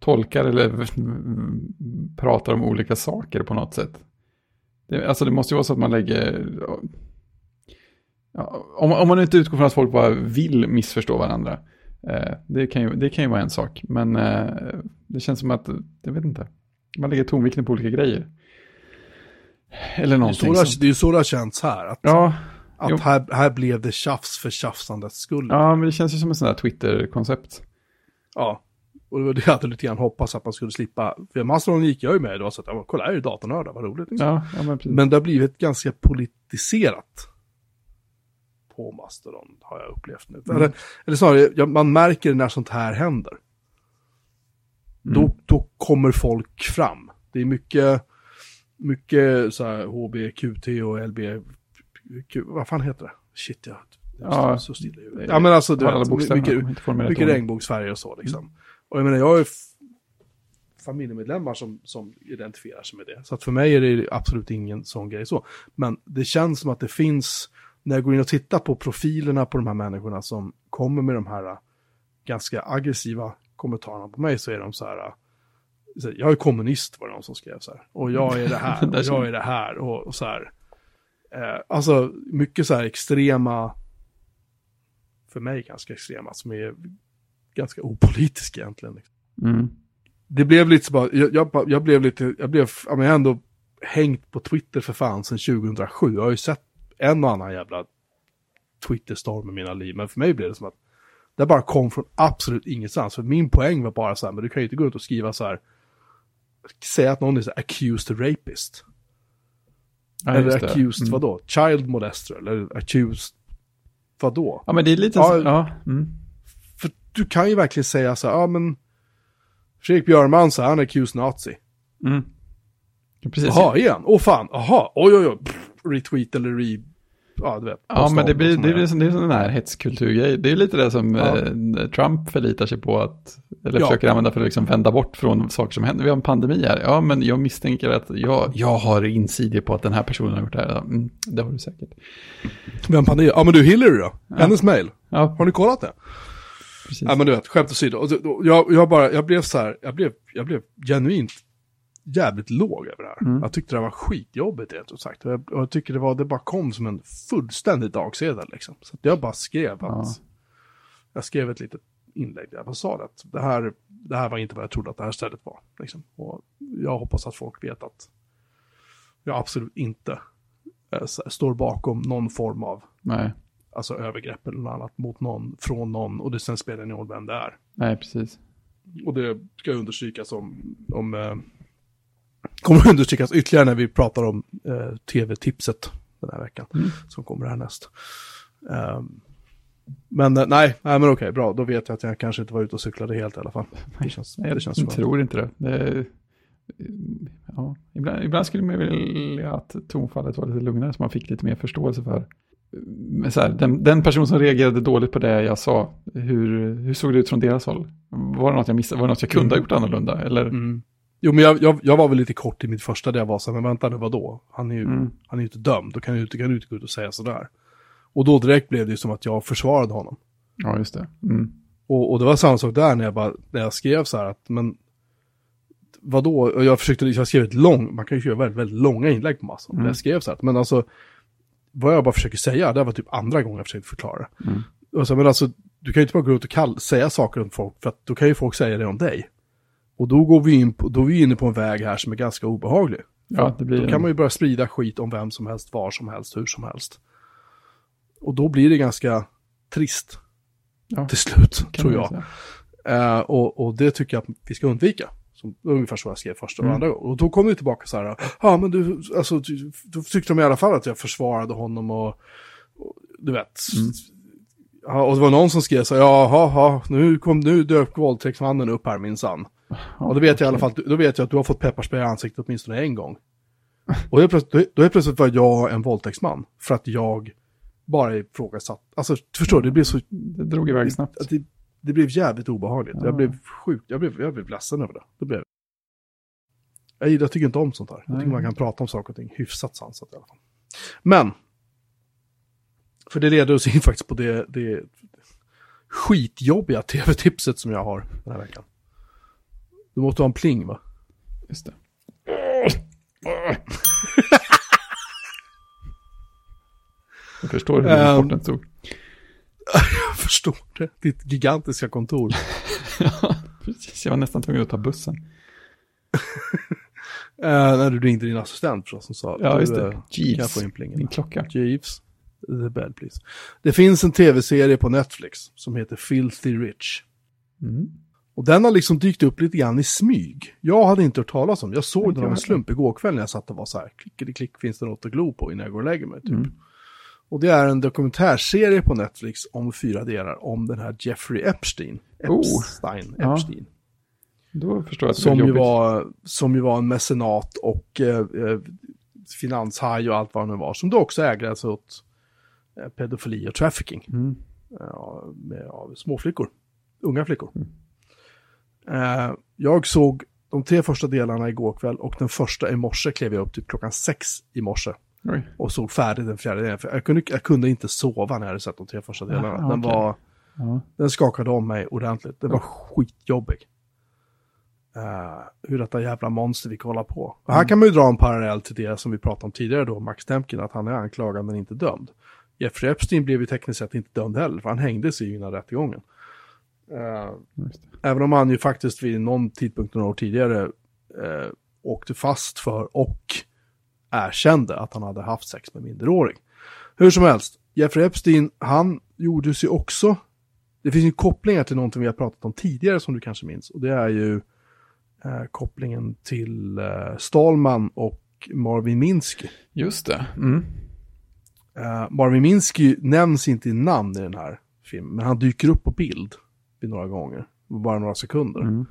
[SPEAKER 1] tolkar eller pratar om olika saker på något sätt. Det, alltså det måste ju vara så att man lägger... Ja, om, om man inte utgår från att folk bara vill missförstå varandra. Eh, det, kan ju, det kan ju vara en sak, men eh, det känns som att, jag vet inte, man lägger tonvikten på olika grejer. Eller
[SPEAKER 2] Det är,
[SPEAKER 1] någonting.
[SPEAKER 2] så det,
[SPEAKER 1] som-
[SPEAKER 2] det är ju så det har känts här. Att,
[SPEAKER 1] Ja, jo.
[SPEAKER 2] att här, här blev det tjafs för tjafsandets skull.
[SPEAKER 1] Ja, men det känns ju som ett sånt här Twitter-koncept.
[SPEAKER 2] Ja. Och det var det jag hade lite grann hoppats att man skulle slippa. För Mastodon gick jag ju med då, så att ja, kolla här är datornördar, vad roligt. Liksom.
[SPEAKER 1] Ja, ja men precis.
[SPEAKER 2] Men det har blivit ganska politiserat på Mastodon, har jag upplevt nu.
[SPEAKER 1] Mm.
[SPEAKER 2] Eller, eller snarare, man märker när sånt här händer.
[SPEAKER 1] Mm.
[SPEAKER 2] Då, då kommer folk fram. Det är mycket, mycket så här HB, QT och LB, Q, vad fan heter det? Shit, jag
[SPEAKER 1] Ja,
[SPEAKER 2] så stilla. Ja, men alltså, du vet, mycket, mycket regnbågsfärger och så liksom. Och jag menar, jag har ju familjemedlemmar som, som identifierar sig med det. Så att för mig är det absolut ingen sån grej så. Men det känns som att det finns, när jag går in och tittar på profilerna på de här människorna som kommer med de här äh, ganska aggressiva kommentarerna på mig så är de äh, så här, jag är kommunist var det någon som skrev så här. Och jag är det här, <laughs> och jag är det här och, och så här. Eh, alltså mycket så här extrema, för mig ganska extrema, som är ganska opolitiska egentligen. liksom.
[SPEAKER 1] Mm.
[SPEAKER 2] Det blev lite så bara, jag, jag, jag blev lite, jag blev, ja, men jag har ändå hängt på Twitter för fan sedan 2007. Jag har ju sett en och annan jävla Twitter-storm i mina liv, men för mig blev det som att det bara kom från absolut ingenstans. För min poäng var bara så här, men du kan ju inte gå ut och skriva så här, säga att någon är så här accused rapist.
[SPEAKER 1] Ja,
[SPEAKER 2] eller accused
[SPEAKER 1] Mm.
[SPEAKER 2] vadå? Child molester, eller accused vadå?
[SPEAKER 1] Ja, men det är lite
[SPEAKER 2] Ja,
[SPEAKER 1] så, ja. Mm.
[SPEAKER 2] Du kan ju verkligen säga så här, ja men Fredrik Björman så här, han är accused nazi.
[SPEAKER 1] Mm. Ja, Precis.
[SPEAKER 2] Jaha, igen? Åh fan, jaha, oj oj oj, Pff, retweet eller re... Ja, du vet.
[SPEAKER 1] Ja, men det blir, det blir, det är sån här hetskulturgrej. Det är lite det som
[SPEAKER 2] Ja.
[SPEAKER 1] eh, Trump förlitar sig på att, eller
[SPEAKER 2] Ja.
[SPEAKER 1] försöker använda för att liksom vända bort från saker som händer. Vi har en pandemi här. Ja, men jag misstänker att jag, jag har insider på att den här personen har gjort det här. Ja, Mm, det har du säkert.
[SPEAKER 2] Vem pandemi? Ja men du, Hillary då? Hennes mail.
[SPEAKER 1] Ja,
[SPEAKER 2] Har ni kollat det?
[SPEAKER 1] Precis.
[SPEAKER 2] Ja men du vet, skämt åsido. Och Jag, jag bara, jag blev så här, jag blev, jag blev genuint jävligt låg över det här.
[SPEAKER 1] Mm.
[SPEAKER 2] Jag tyckte det var skitjobbigt rent ut sagt. Och jag, och jag tycker det var, det bara kom som en fullständig dagsedel liksom. Så att jag bara skrev att,
[SPEAKER 1] Ja.
[SPEAKER 2] jag skrev ett litet inlägg där jag bara sa att det här, det här var inte vad jag trodde att det här stället var. Liksom. Och jag hoppas att folk vet att jag absolut inte s- står bakom någon form av
[SPEAKER 1] Nej,
[SPEAKER 2] alltså övergrepp eller något annat mot någon, från någon och det sen spelar ingen roll vem det är.
[SPEAKER 1] nej, precis.
[SPEAKER 2] Och det ska understrykas om, om eh, kommer understrykas ytterligare när vi pratar om eh, tv-tipset den här veckan,
[SPEAKER 1] Mm.
[SPEAKER 2] som kommer härnäst. Ehm, men eh, nej, nej men okej, bra, då vet jag att jag kanske inte var ute och cyklade helt i alla fall. <laughs> Det känns,
[SPEAKER 1] Nej,
[SPEAKER 2] det känns
[SPEAKER 1] jag
[SPEAKER 2] skönt.
[SPEAKER 1] tror inte det. det är, ja, ibland, ibland skulle man vilja att tonfallet var lite lugnare så man fick lite mer förståelse för. Så här, den, den person som reagerade dåligt på det jag sa, hur, hur såg det ut från deras håll? Var det något jag missade? Var det något jag kunde ha gjort annorlunda? Eller?
[SPEAKER 2] Mm. Jo, men jag, jag, jag var väl lite kort i mitt första där jag var så här, men vänta nu, vadå? Han är ju,
[SPEAKER 1] Mm.
[SPEAKER 2] han är ju inte dömd, då kan du inte, kan du inte gå ut och säga sådär. Och då direkt blev det ju som att jag försvarade honom.
[SPEAKER 1] Ja, just det. Mm.
[SPEAKER 2] Och, och det var samma sak där när jag, bara, när jag skrev så här att, men vadå? Jag försökte, jag skrev ett långt, man kan ju göra väldigt, väldigt långa inlägg på massan.
[SPEAKER 1] Mm.
[SPEAKER 2] Jag skrev så här, men alltså, vad jag bara försöker säga, det var typ andra gången jag försökte förklara.
[SPEAKER 1] Mm.
[SPEAKER 2] Och så, men alltså, du kan ju inte bara gå ut och kall, säga saker om folk, för att då kan ju folk säga det om dig. Och då går vi in på, då är vi inne på en väg här som är ganska obehaglig.
[SPEAKER 1] Ja, det blir
[SPEAKER 2] Då kan man ju börja sprida skit om vem som helst, var som helst, hur som helst. Och då blir det ganska trist
[SPEAKER 1] Ja,
[SPEAKER 2] till slut, tror jag. Eh, och, och det tycker jag att vi ska undvika. Som, ungefär så jag skrev första och
[SPEAKER 1] Mm.
[SPEAKER 2] andra gången. Och då kom det tillbaka så här, ja men du, alltså, du, då tyckte de i alla fall att jag försvarade honom och, och du vet.
[SPEAKER 1] Mm.
[SPEAKER 2] Ja, och det var någon som skrev så här, jaha, ja, nu, kom, nu dök våldtäktsmannen upp här minsann. Och då vet jag i alla fall, då vet jag att du har fått pepparspray i ansiktet åtminstone en gång. Och helt plötsligt, då helt plötsligt var jag en våldtäktsman. För att jag bara ifrågasatt. Alltså, förstår du, det blev så...
[SPEAKER 1] Det drog iväg snabbt.
[SPEAKER 2] Det, det blev jävligt obehagligt.
[SPEAKER 1] Ja.
[SPEAKER 2] Jag blev sjukt, jag blev, jag blev ledsen över det. det blev... jag, jag tycker inte om sånt här. Jag tycker man kan prata om saker och ting hyfsat sansat i alla fall. Men, för det leder oss in faktiskt på det, det skitjobbiga tv-tipset som jag har den här veckan. Du måste ha en pling va?
[SPEAKER 1] Just det. <laughs> Jag förstår hur
[SPEAKER 2] Ehm.
[SPEAKER 1] rapporten stod. <laughs>
[SPEAKER 2] Förstår det. Ditt gigantiska kontor. <laughs>
[SPEAKER 1] Ja, precis. Jag var nästan tvungen att ta bussen.
[SPEAKER 2] Uh, <laughs> när du ringde din assistent förstås som sa
[SPEAKER 1] Ja, just
[SPEAKER 2] eh,
[SPEAKER 1] det.
[SPEAKER 2] Jag
[SPEAKER 1] Jeeves. Min klocka.
[SPEAKER 2] Jeeves. The bed please. Det finns en tv-serie på Netflix som heter Filthy Rich.
[SPEAKER 1] Mm.
[SPEAKER 2] Och den har liksom dykt upp lite grann i smyg. Jag hade inte hört talas om. Jag såg den av en slump igår kväll när jag satt och var så här, klick, finns det något att glo på innan jag går och lägger mig? Typ.
[SPEAKER 1] Mm.
[SPEAKER 2] Och det är en dokumentärserie på Netflix om fyra delar om den här Jeffrey Epstein.
[SPEAKER 1] Oh.
[SPEAKER 2] Epstein.
[SPEAKER 1] Ja.
[SPEAKER 2] Epstein.
[SPEAKER 1] Då förstår jag att det
[SPEAKER 2] Som
[SPEAKER 1] blir
[SPEAKER 2] ju, var, som ju var en mecenat och eh, eh, finanshaj och allt vad det nu var. Som då också ägde sig åt eh, pedofili och trafficking.
[SPEAKER 1] Mm.
[SPEAKER 2] Ja, med, av småflickor. Unga flickor.
[SPEAKER 1] Mm.
[SPEAKER 2] Eh, jag såg de tre första delarna igår kväll och den första i morse klev jag upp typ klockan sex i morse.
[SPEAKER 1] Oj.
[SPEAKER 2] Och såg färdigt den fjärde delen. För jag, kunde, jag kunde inte sova när jag hade sett de tre första delarna.
[SPEAKER 1] Aha,
[SPEAKER 2] den,
[SPEAKER 1] okej.
[SPEAKER 2] var,
[SPEAKER 1] Ja.
[SPEAKER 2] den skakade om mig ordentligt. Den var skitjobbig. Eh, hur detta jävla monster vi hålla på. Och här kan man ju dra en parallell till det som vi pratade om tidigare då, Max Temkin, att han är anklagad men inte dömd. Jeffrey Epstein blev ju tekniskt sett inte dömd heller, för han hängdes ju innan rättegången.
[SPEAKER 1] Det.
[SPEAKER 2] Även om han ju faktiskt vid någon tidpunkt några år tidigare eh, åkte fast för och erkände att han hade haft sex med minderårig. Hur som helst, Jeffrey Epstein, han gjorde sig också, det finns ju kopplingar till någonting vi har pratat om tidigare som du kanske minns, och det är ju eh, kopplingen till eh, Stallman och Marvin Minsky.
[SPEAKER 1] Just det. Mm.
[SPEAKER 2] Eh, Marvin Minsky nämns inte i namn i den här filmen, men han dyker upp på bild vid några gånger, bara några sekunder.
[SPEAKER 1] Mm.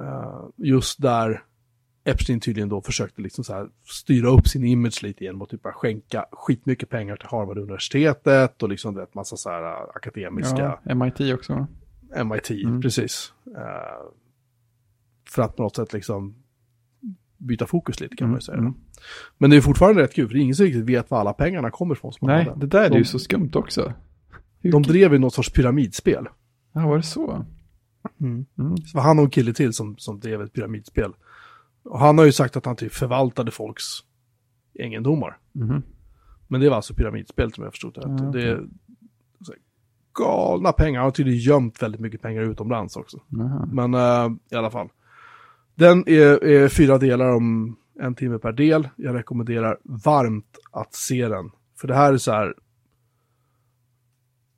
[SPEAKER 2] Eh, just där Epstein tydligen då försökte liksom så här styra upp sin image lite genom att typ bara skänka skitmycket pengar till Harvard-universitetet och liksom vet, massa så här eh, akademiska
[SPEAKER 1] Ja, MIT också.
[SPEAKER 2] MIT,
[SPEAKER 1] Mm.
[SPEAKER 2] precis. Eh, för att på något sätt liksom byta fokus lite kan man ju säga.
[SPEAKER 1] Mm.
[SPEAKER 2] Men det är fortfarande rätt kul, för det är ingen som riktigt vet var alla pengarna kommer ifrån. Som
[SPEAKER 1] Nej,
[SPEAKER 2] hade.
[SPEAKER 1] det där är
[SPEAKER 2] de,
[SPEAKER 1] ju så skumt också. Hur-
[SPEAKER 2] de drev ju något sorts pyramidspel.
[SPEAKER 1] Ja, var det så? Mm.
[SPEAKER 2] Så var han och en kille till som, som drev ett pyramidspel. Och han har ju sagt att han typ förvaltade folks egendomar.
[SPEAKER 1] Mhm.
[SPEAKER 2] Men det var alltså pyramidspel som jag förstod det.
[SPEAKER 1] Ja,
[SPEAKER 2] det är galna pengar. Han har tydligen gömt väldigt mycket pengar utomlands också.
[SPEAKER 1] Jaha.
[SPEAKER 2] Men eh, i alla fall. Den är, är fyra delar om en timme per del. Jag rekommenderar varmt att se den. För det här är så här.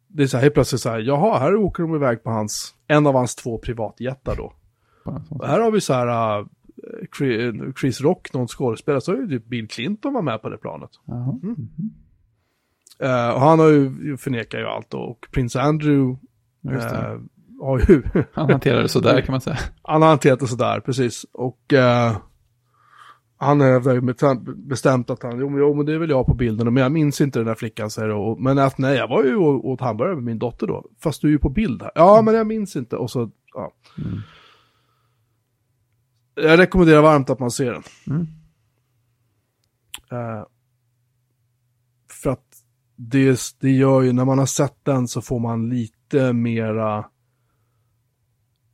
[SPEAKER 2] Det är så här helt plötsligt så här. Jaha, här åker de iväg på hans, en av hans två privatjättar då. Och här har vi så här. Chri- Chris Rock, någon skådespelare, så är ju typ Bill Clinton var med på det planet.
[SPEAKER 1] Jaha.
[SPEAKER 2] Eh, och han har ju, förnekar ju allt. Och Prince Andrew eh, har ju, <laughs>
[SPEAKER 1] Han hanterar det sådär kan man säga.
[SPEAKER 2] han har hanterat det sådär, precis. Och eh, han har ju bestämt- att han, jo, men- jo men det är väl jag på bilden, men jag minns inte den där flickan säger. Och, men att nej, jag var ju och åt hamburgare med min dotter då. Fast du är ju på bild här. Ja, men jag minns inte. Och så, ja.
[SPEAKER 1] Mm.
[SPEAKER 2] Jag rekommenderar varmt att man ser den.
[SPEAKER 1] Mm.
[SPEAKER 2] Eh, för att det, det gör ju, när man har sett den så får man lite mera,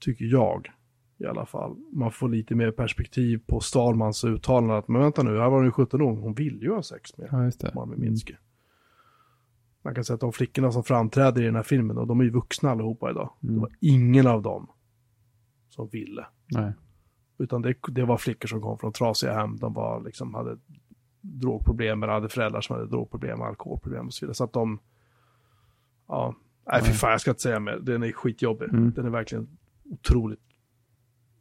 [SPEAKER 2] tycker jag i alla fall, man får lite mer perspektiv på Starmans uttalande att, men vänta nu, här var hon ju 17 år, hon vill ju ha sex med
[SPEAKER 1] Ja, just det.
[SPEAKER 2] Marvin Minsky. Man kan säga att de flickorna som framträder i den här filmen, och de är ju vuxna allihopa idag.
[SPEAKER 1] Mm.
[SPEAKER 2] Det var ingen av dem som ville.
[SPEAKER 1] Nej.
[SPEAKER 2] Utan det, det var flickor som kom från trasiga hem. De var liksom, hade drogproblem eller hade föräldrar som hade drogproblem, alkoholproblem och så vidare. Så att de, ja, nej fy fan jag ska inte säga mer. Den är skitjobbig.
[SPEAKER 1] Mm.
[SPEAKER 2] Den är verkligen otroligt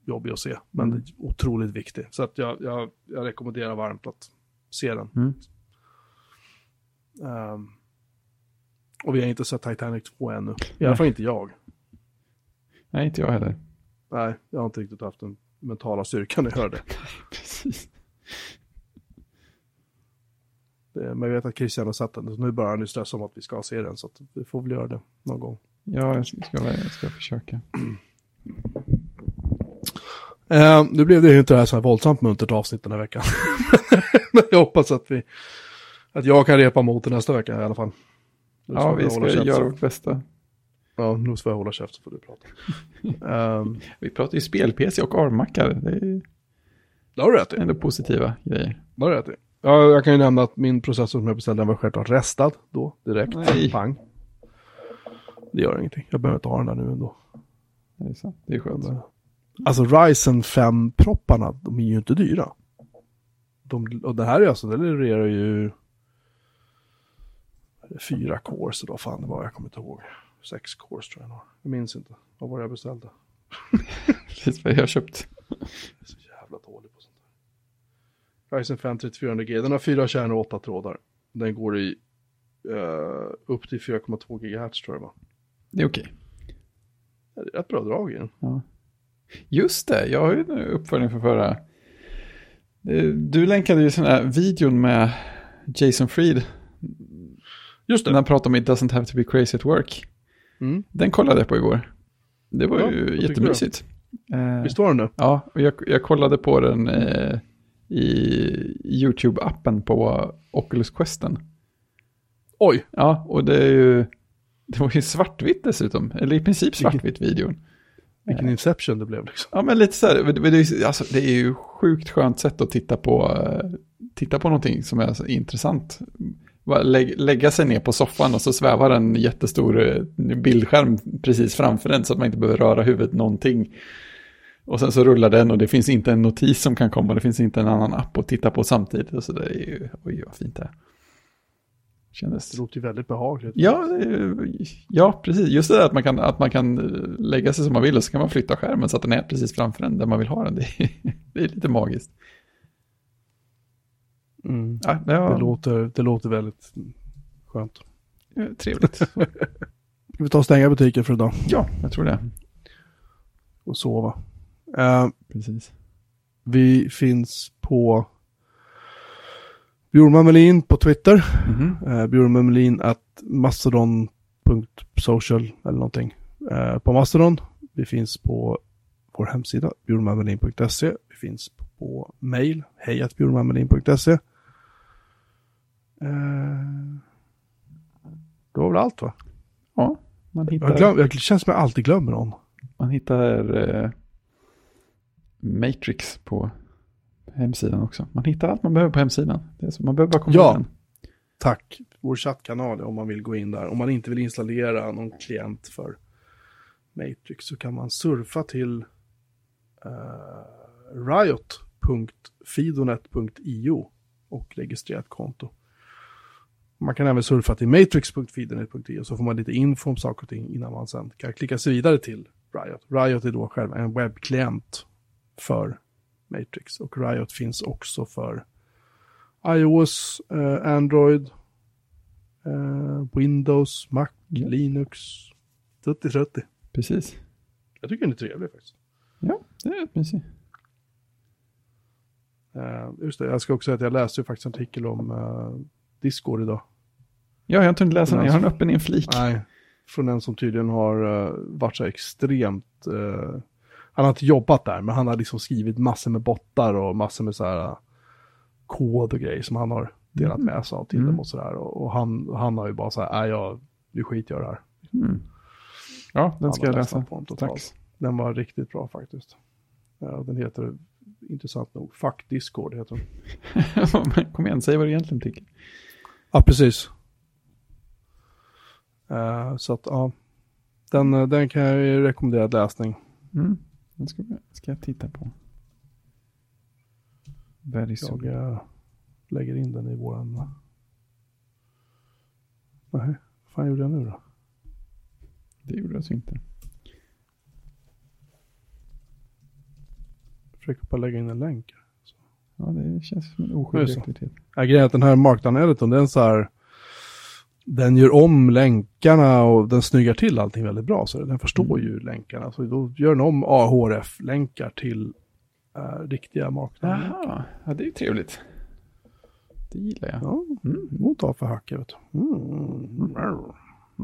[SPEAKER 2] jobbig att se. Men
[SPEAKER 1] Mm.
[SPEAKER 2] otroligt viktig. Så att jag, jag, jag rekommenderar varmt att se den.
[SPEAKER 1] Mm.
[SPEAKER 2] Ehm, och vi har inte sett Titanic 2 ännu. I alla fall inte jag.
[SPEAKER 1] Nej, inte jag heller.
[SPEAKER 2] Nej, jag har inte riktigt haft den mentala styrkan göra det. <laughs>
[SPEAKER 1] Precis.
[SPEAKER 2] det. Men jag vet att Christian har sett den, så nu börjar han ju stressa om att vi ska se den, så vi får väl göra det någon gång.
[SPEAKER 1] Ja, jag ska, jag ska försöka. <clears throat>
[SPEAKER 2] Eh, nu blev det ju inte det här så här våldsamt muntert avsnitt den här veckan. <laughs> Men jag hoppas att vi, att jag kan repa mot det nästa vecka i alla fall.
[SPEAKER 1] Ja, vi ska göra vårt bästa.
[SPEAKER 2] Ja, nu får jag hålla käft så får du prata. um, <laughs>
[SPEAKER 1] Vi pratar ju spel-PC och armmackar. Det är
[SPEAKER 2] det har du rätt i.
[SPEAKER 1] ändå positiva grejer.
[SPEAKER 2] Det har du rätt i. Ja, jag kan ju nämna att min processor som jag beställde den var självklart restad då, direkt.
[SPEAKER 1] Nej.
[SPEAKER 2] Pang. Det gör ingenting. Jag behöver inte ha den där nu ändå.
[SPEAKER 1] Det är. Det är skönt.
[SPEAKER 2] Men, Alltså Ryzen 5-propparna, de är ju inte dyra. De, och det här är alltså, det levererar ju fyra cores, eller vad fan det var, jag kommer inte ihåg. Sex cores tror jag nog. Jag minns inte. Vad var det jag beställde?
[SPEAKER 1] Precis vad jag har köpt.
[SPEAKER 2] Jag är så jävla dålig på sånt där. Ryzen 5 3400G, den har fyra kärnor och åtta trådar. Den går i eh, upp till 4,2 GHz tror jag va.
[SPEAKER 1] Det är okej.
[SPEAKER 2] Det är rätt bra drag i den.
[SPEAKER 1] Ja. Just det, jag har ju en uppföljning för förra. Eh, Du länkade ju sån här videon med Jason Fried.
[SPEAKER 2] Just
[SPEAKER 1] När han pratade om It doesn't have to be crazy at work.
[SPEAKER 2] Mm.
[SPEAKER 1] Den kollade jag på igår. Det var
[SPEAKER 2] Ja,
[SPEAKER 1] ju jättemysigt. Eh,
[SPEAKER 2] Visst var den det?
[SPEAKER 1] Ja, och jag, jag kollade på den eh, i YouTube-appen på Oculus Questen.
[SPEAKER 2] Oj,
[SPEAKER 1] Ja, och det är ju... Det var ju svartvitt dessutom, eller i princip svartvitt videon.
[SPEAKER 2] vilken inception det blev liksom.
[SPEAKER 1] Ja, men lite så här, det, alltså, det är ju sjukt skönt sätt att titta på, eh, titta på någonting som är intressant. Lägga sig ner på soffan och så svävar en jättestor eh, bildskärm precis framför en så att man inte behöver röra huvudet någonting. Och sen så rullar den och det finns inte en notis som kan komma, det finns inte en annan app att titta på samtidigt. Och så det är ju, oj vad fint det är. Kändes...
[SPEAKER 2] Det låter ju väldigt behagligt.
[SPEAKER 1] Ja, är- ja, precis. Just det där att man, kan, att man kan eh, lägga sig som man vill och så kan man flytta skärmen så att den är precis framför en där man vill ha den. <laughs> Det är, det är lite magiskt.
[SPEAKER 2] Mm.
[SPEAKER 1] Ja, det var
[SPEAKER 2] Det, låter, det låter väldigt skönt.
[SPEAKER 1] eh, trevligt. <laughs>
[SPEAKER 2] Ska vi ta och stänga butiken för idag
[SPEAKER 1] Ja, jag tror det.
[SPEAKER 2] och sova? Eh,
[SPEAKER 1] Precis.
[SPEAKER 2] vi finns på Bjurman Melin på Twitter.
[SPEAKER 1] Mhm.
[SPEAKER 2] Uh, Bjurman Melin at mastodon.social eller någonting. Eh, på Mastodon. Vi finns på vår hemsida bjurmanmelin.se. Vi finns på mail hejatbjurmanmelin.se. Uh, det var väl allt va?
[SPEAKER 1] Ja, man
[SPEAKER 2] Jag,
[SPEAKER 1] hittar,
[SPEAKER 2] glöm, jag känns som jag alltid glömmer någon.
[SPEAKER 1] man hittar eh, Matrix på hemsidan också. Man hittar allt man behöver på hemsidan. Så, man behöver bara komma
[SPEAKER 2] Ja.
[SPEAKER 1] in.
[SPEAKER 2] Tack. Vår chattkanal om man vill gå in där. Om man inte vill installera någon klient för Matrix så kan man surfa till uh, riot.fidonet.io och registrera ett konto. Man kan även surfa till matrix.fidonet.io så får man lite info om saker och ting innan man sen kan klicka sig vidare till Riot. Riot är då själv en webbklient för Matrix och Riot finns också för iOS, eh, Android, eh, Windows, Mac,
[SPEAKER 1] Ja.
[SPEAKER 2] Linux. Tutti frutti.
[SPEAKER 1] Precis.
[SPEAKER 2] Jag tycker den är trevlig faktiskt.
[SPEAKER 1] Ja, det är rätt mysigt.
[SPEAKER 2] Eh, just det, jag ska också säga att jag läste ju faktiskt en artikel om uh, Discord idag.
[SPEAKER 1] Ja, jag har inte hunnit läsa den. Jag har den öppen i en flik.
[SPEAKER 2] Nej, från en som tydligen har eh, varit så extremt... eh, han har inte jobbat där, men han har liksom skrivit massor med bottar och massor med så här eh, kod och grejer som han har delat
[SPEAKER 1] Mm.
[SPEAKER 2] med sig av till
[SPEAKER 1] Mm.
[SPEAKER 2] dem och sådär. Och, och han, han har ju bara så här, nej jag, nu skiter jag det här.
[SPEAKER 1] Mm. Ja, den
[SPEAKER 2] Han
[SPEAKER 1] ska jag läsa.
[SPEAKER 2] på.
[SPEAKER 1] Tack.
[SPEAKER 2] Den var riktigt bra faktiskt. Ja, den heter, intressant nog, Fuck Discord heter den. <laughs>
[SPEAKER 1] Kom igen, säg vad du egentligen tycker.
[SPEAKER 2] Ja, precis. Eh, så att, ja. Den, eh, den kan jag ju rekommendera läsning.
[SPEAKER 1] Mm. Den ska, ska jag titta på. Very soon.
[SPEAKER 2] Jag eh, lägger in den i våran... Nej, vad fan gjorde jag nu då?
[SPEAKER 1] Det gjorde jag så inte.
[SPEAKER 2] Jag försöker bara lägga in en länk.
[SPEAKER 1] Ja, det känns som en
[SPEAKER 2] Nu är det
[SPEAKER 1] oskyldig aktivitet.
[SPEAKER 2] Ja, grejen är att den här Markdown Editorn, den så här... den gör om länkarna och den snyggar till allting väldigt bra. Så den förstår ju länkarna. Så då gör den om AHRF-länkar till uh, riktiga marknader.
[SPEAKER 1] Jaha, ja, det är ju trevligt. Det gillar jag.
[SPEAKER 2] Ja, mm. mot A för hacke, vet du. Mm.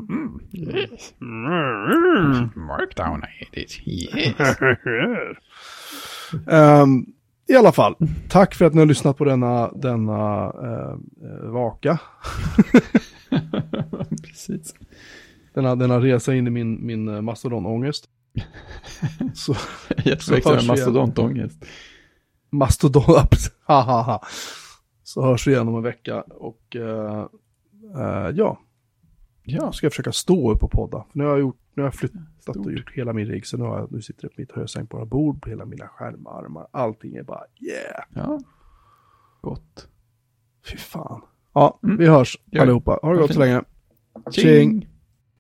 [SPEAKER 1] Mm. Yes. Mm. Markdown, I hate it. Yes.
[SPEAKER 2] um, <laughs> I alla fall, tack för att ni har lyssnat på denna, denna uh, vaka. <laughs>
[SPEAKER 1] Precis.
[SPEAKER 2] Denna, denna resa in i min, min mastodonångest. <laughs>
[SPEAKER 1] så, Jätteväxer med mastodontångest.
[SPEAKER 2] Mastodont. Så hörs vi igen om en vecka och uh, uh, ja. Ja, ska jag försöka stå upp och podda. Nu har jag, gjort, nu har jag flyttat och gjort hela min rigg. Så nu, har jag, nu sitter jag på mitt hösänkbara bord på hela mina skärmarmar. Allting är bara yeah.
[SPEAKER 1] Ja, gott.
[SPEAKER 2] Fy fan. Ja, mm. vi hörs allihopa. Ha det gott så länge. Tjing!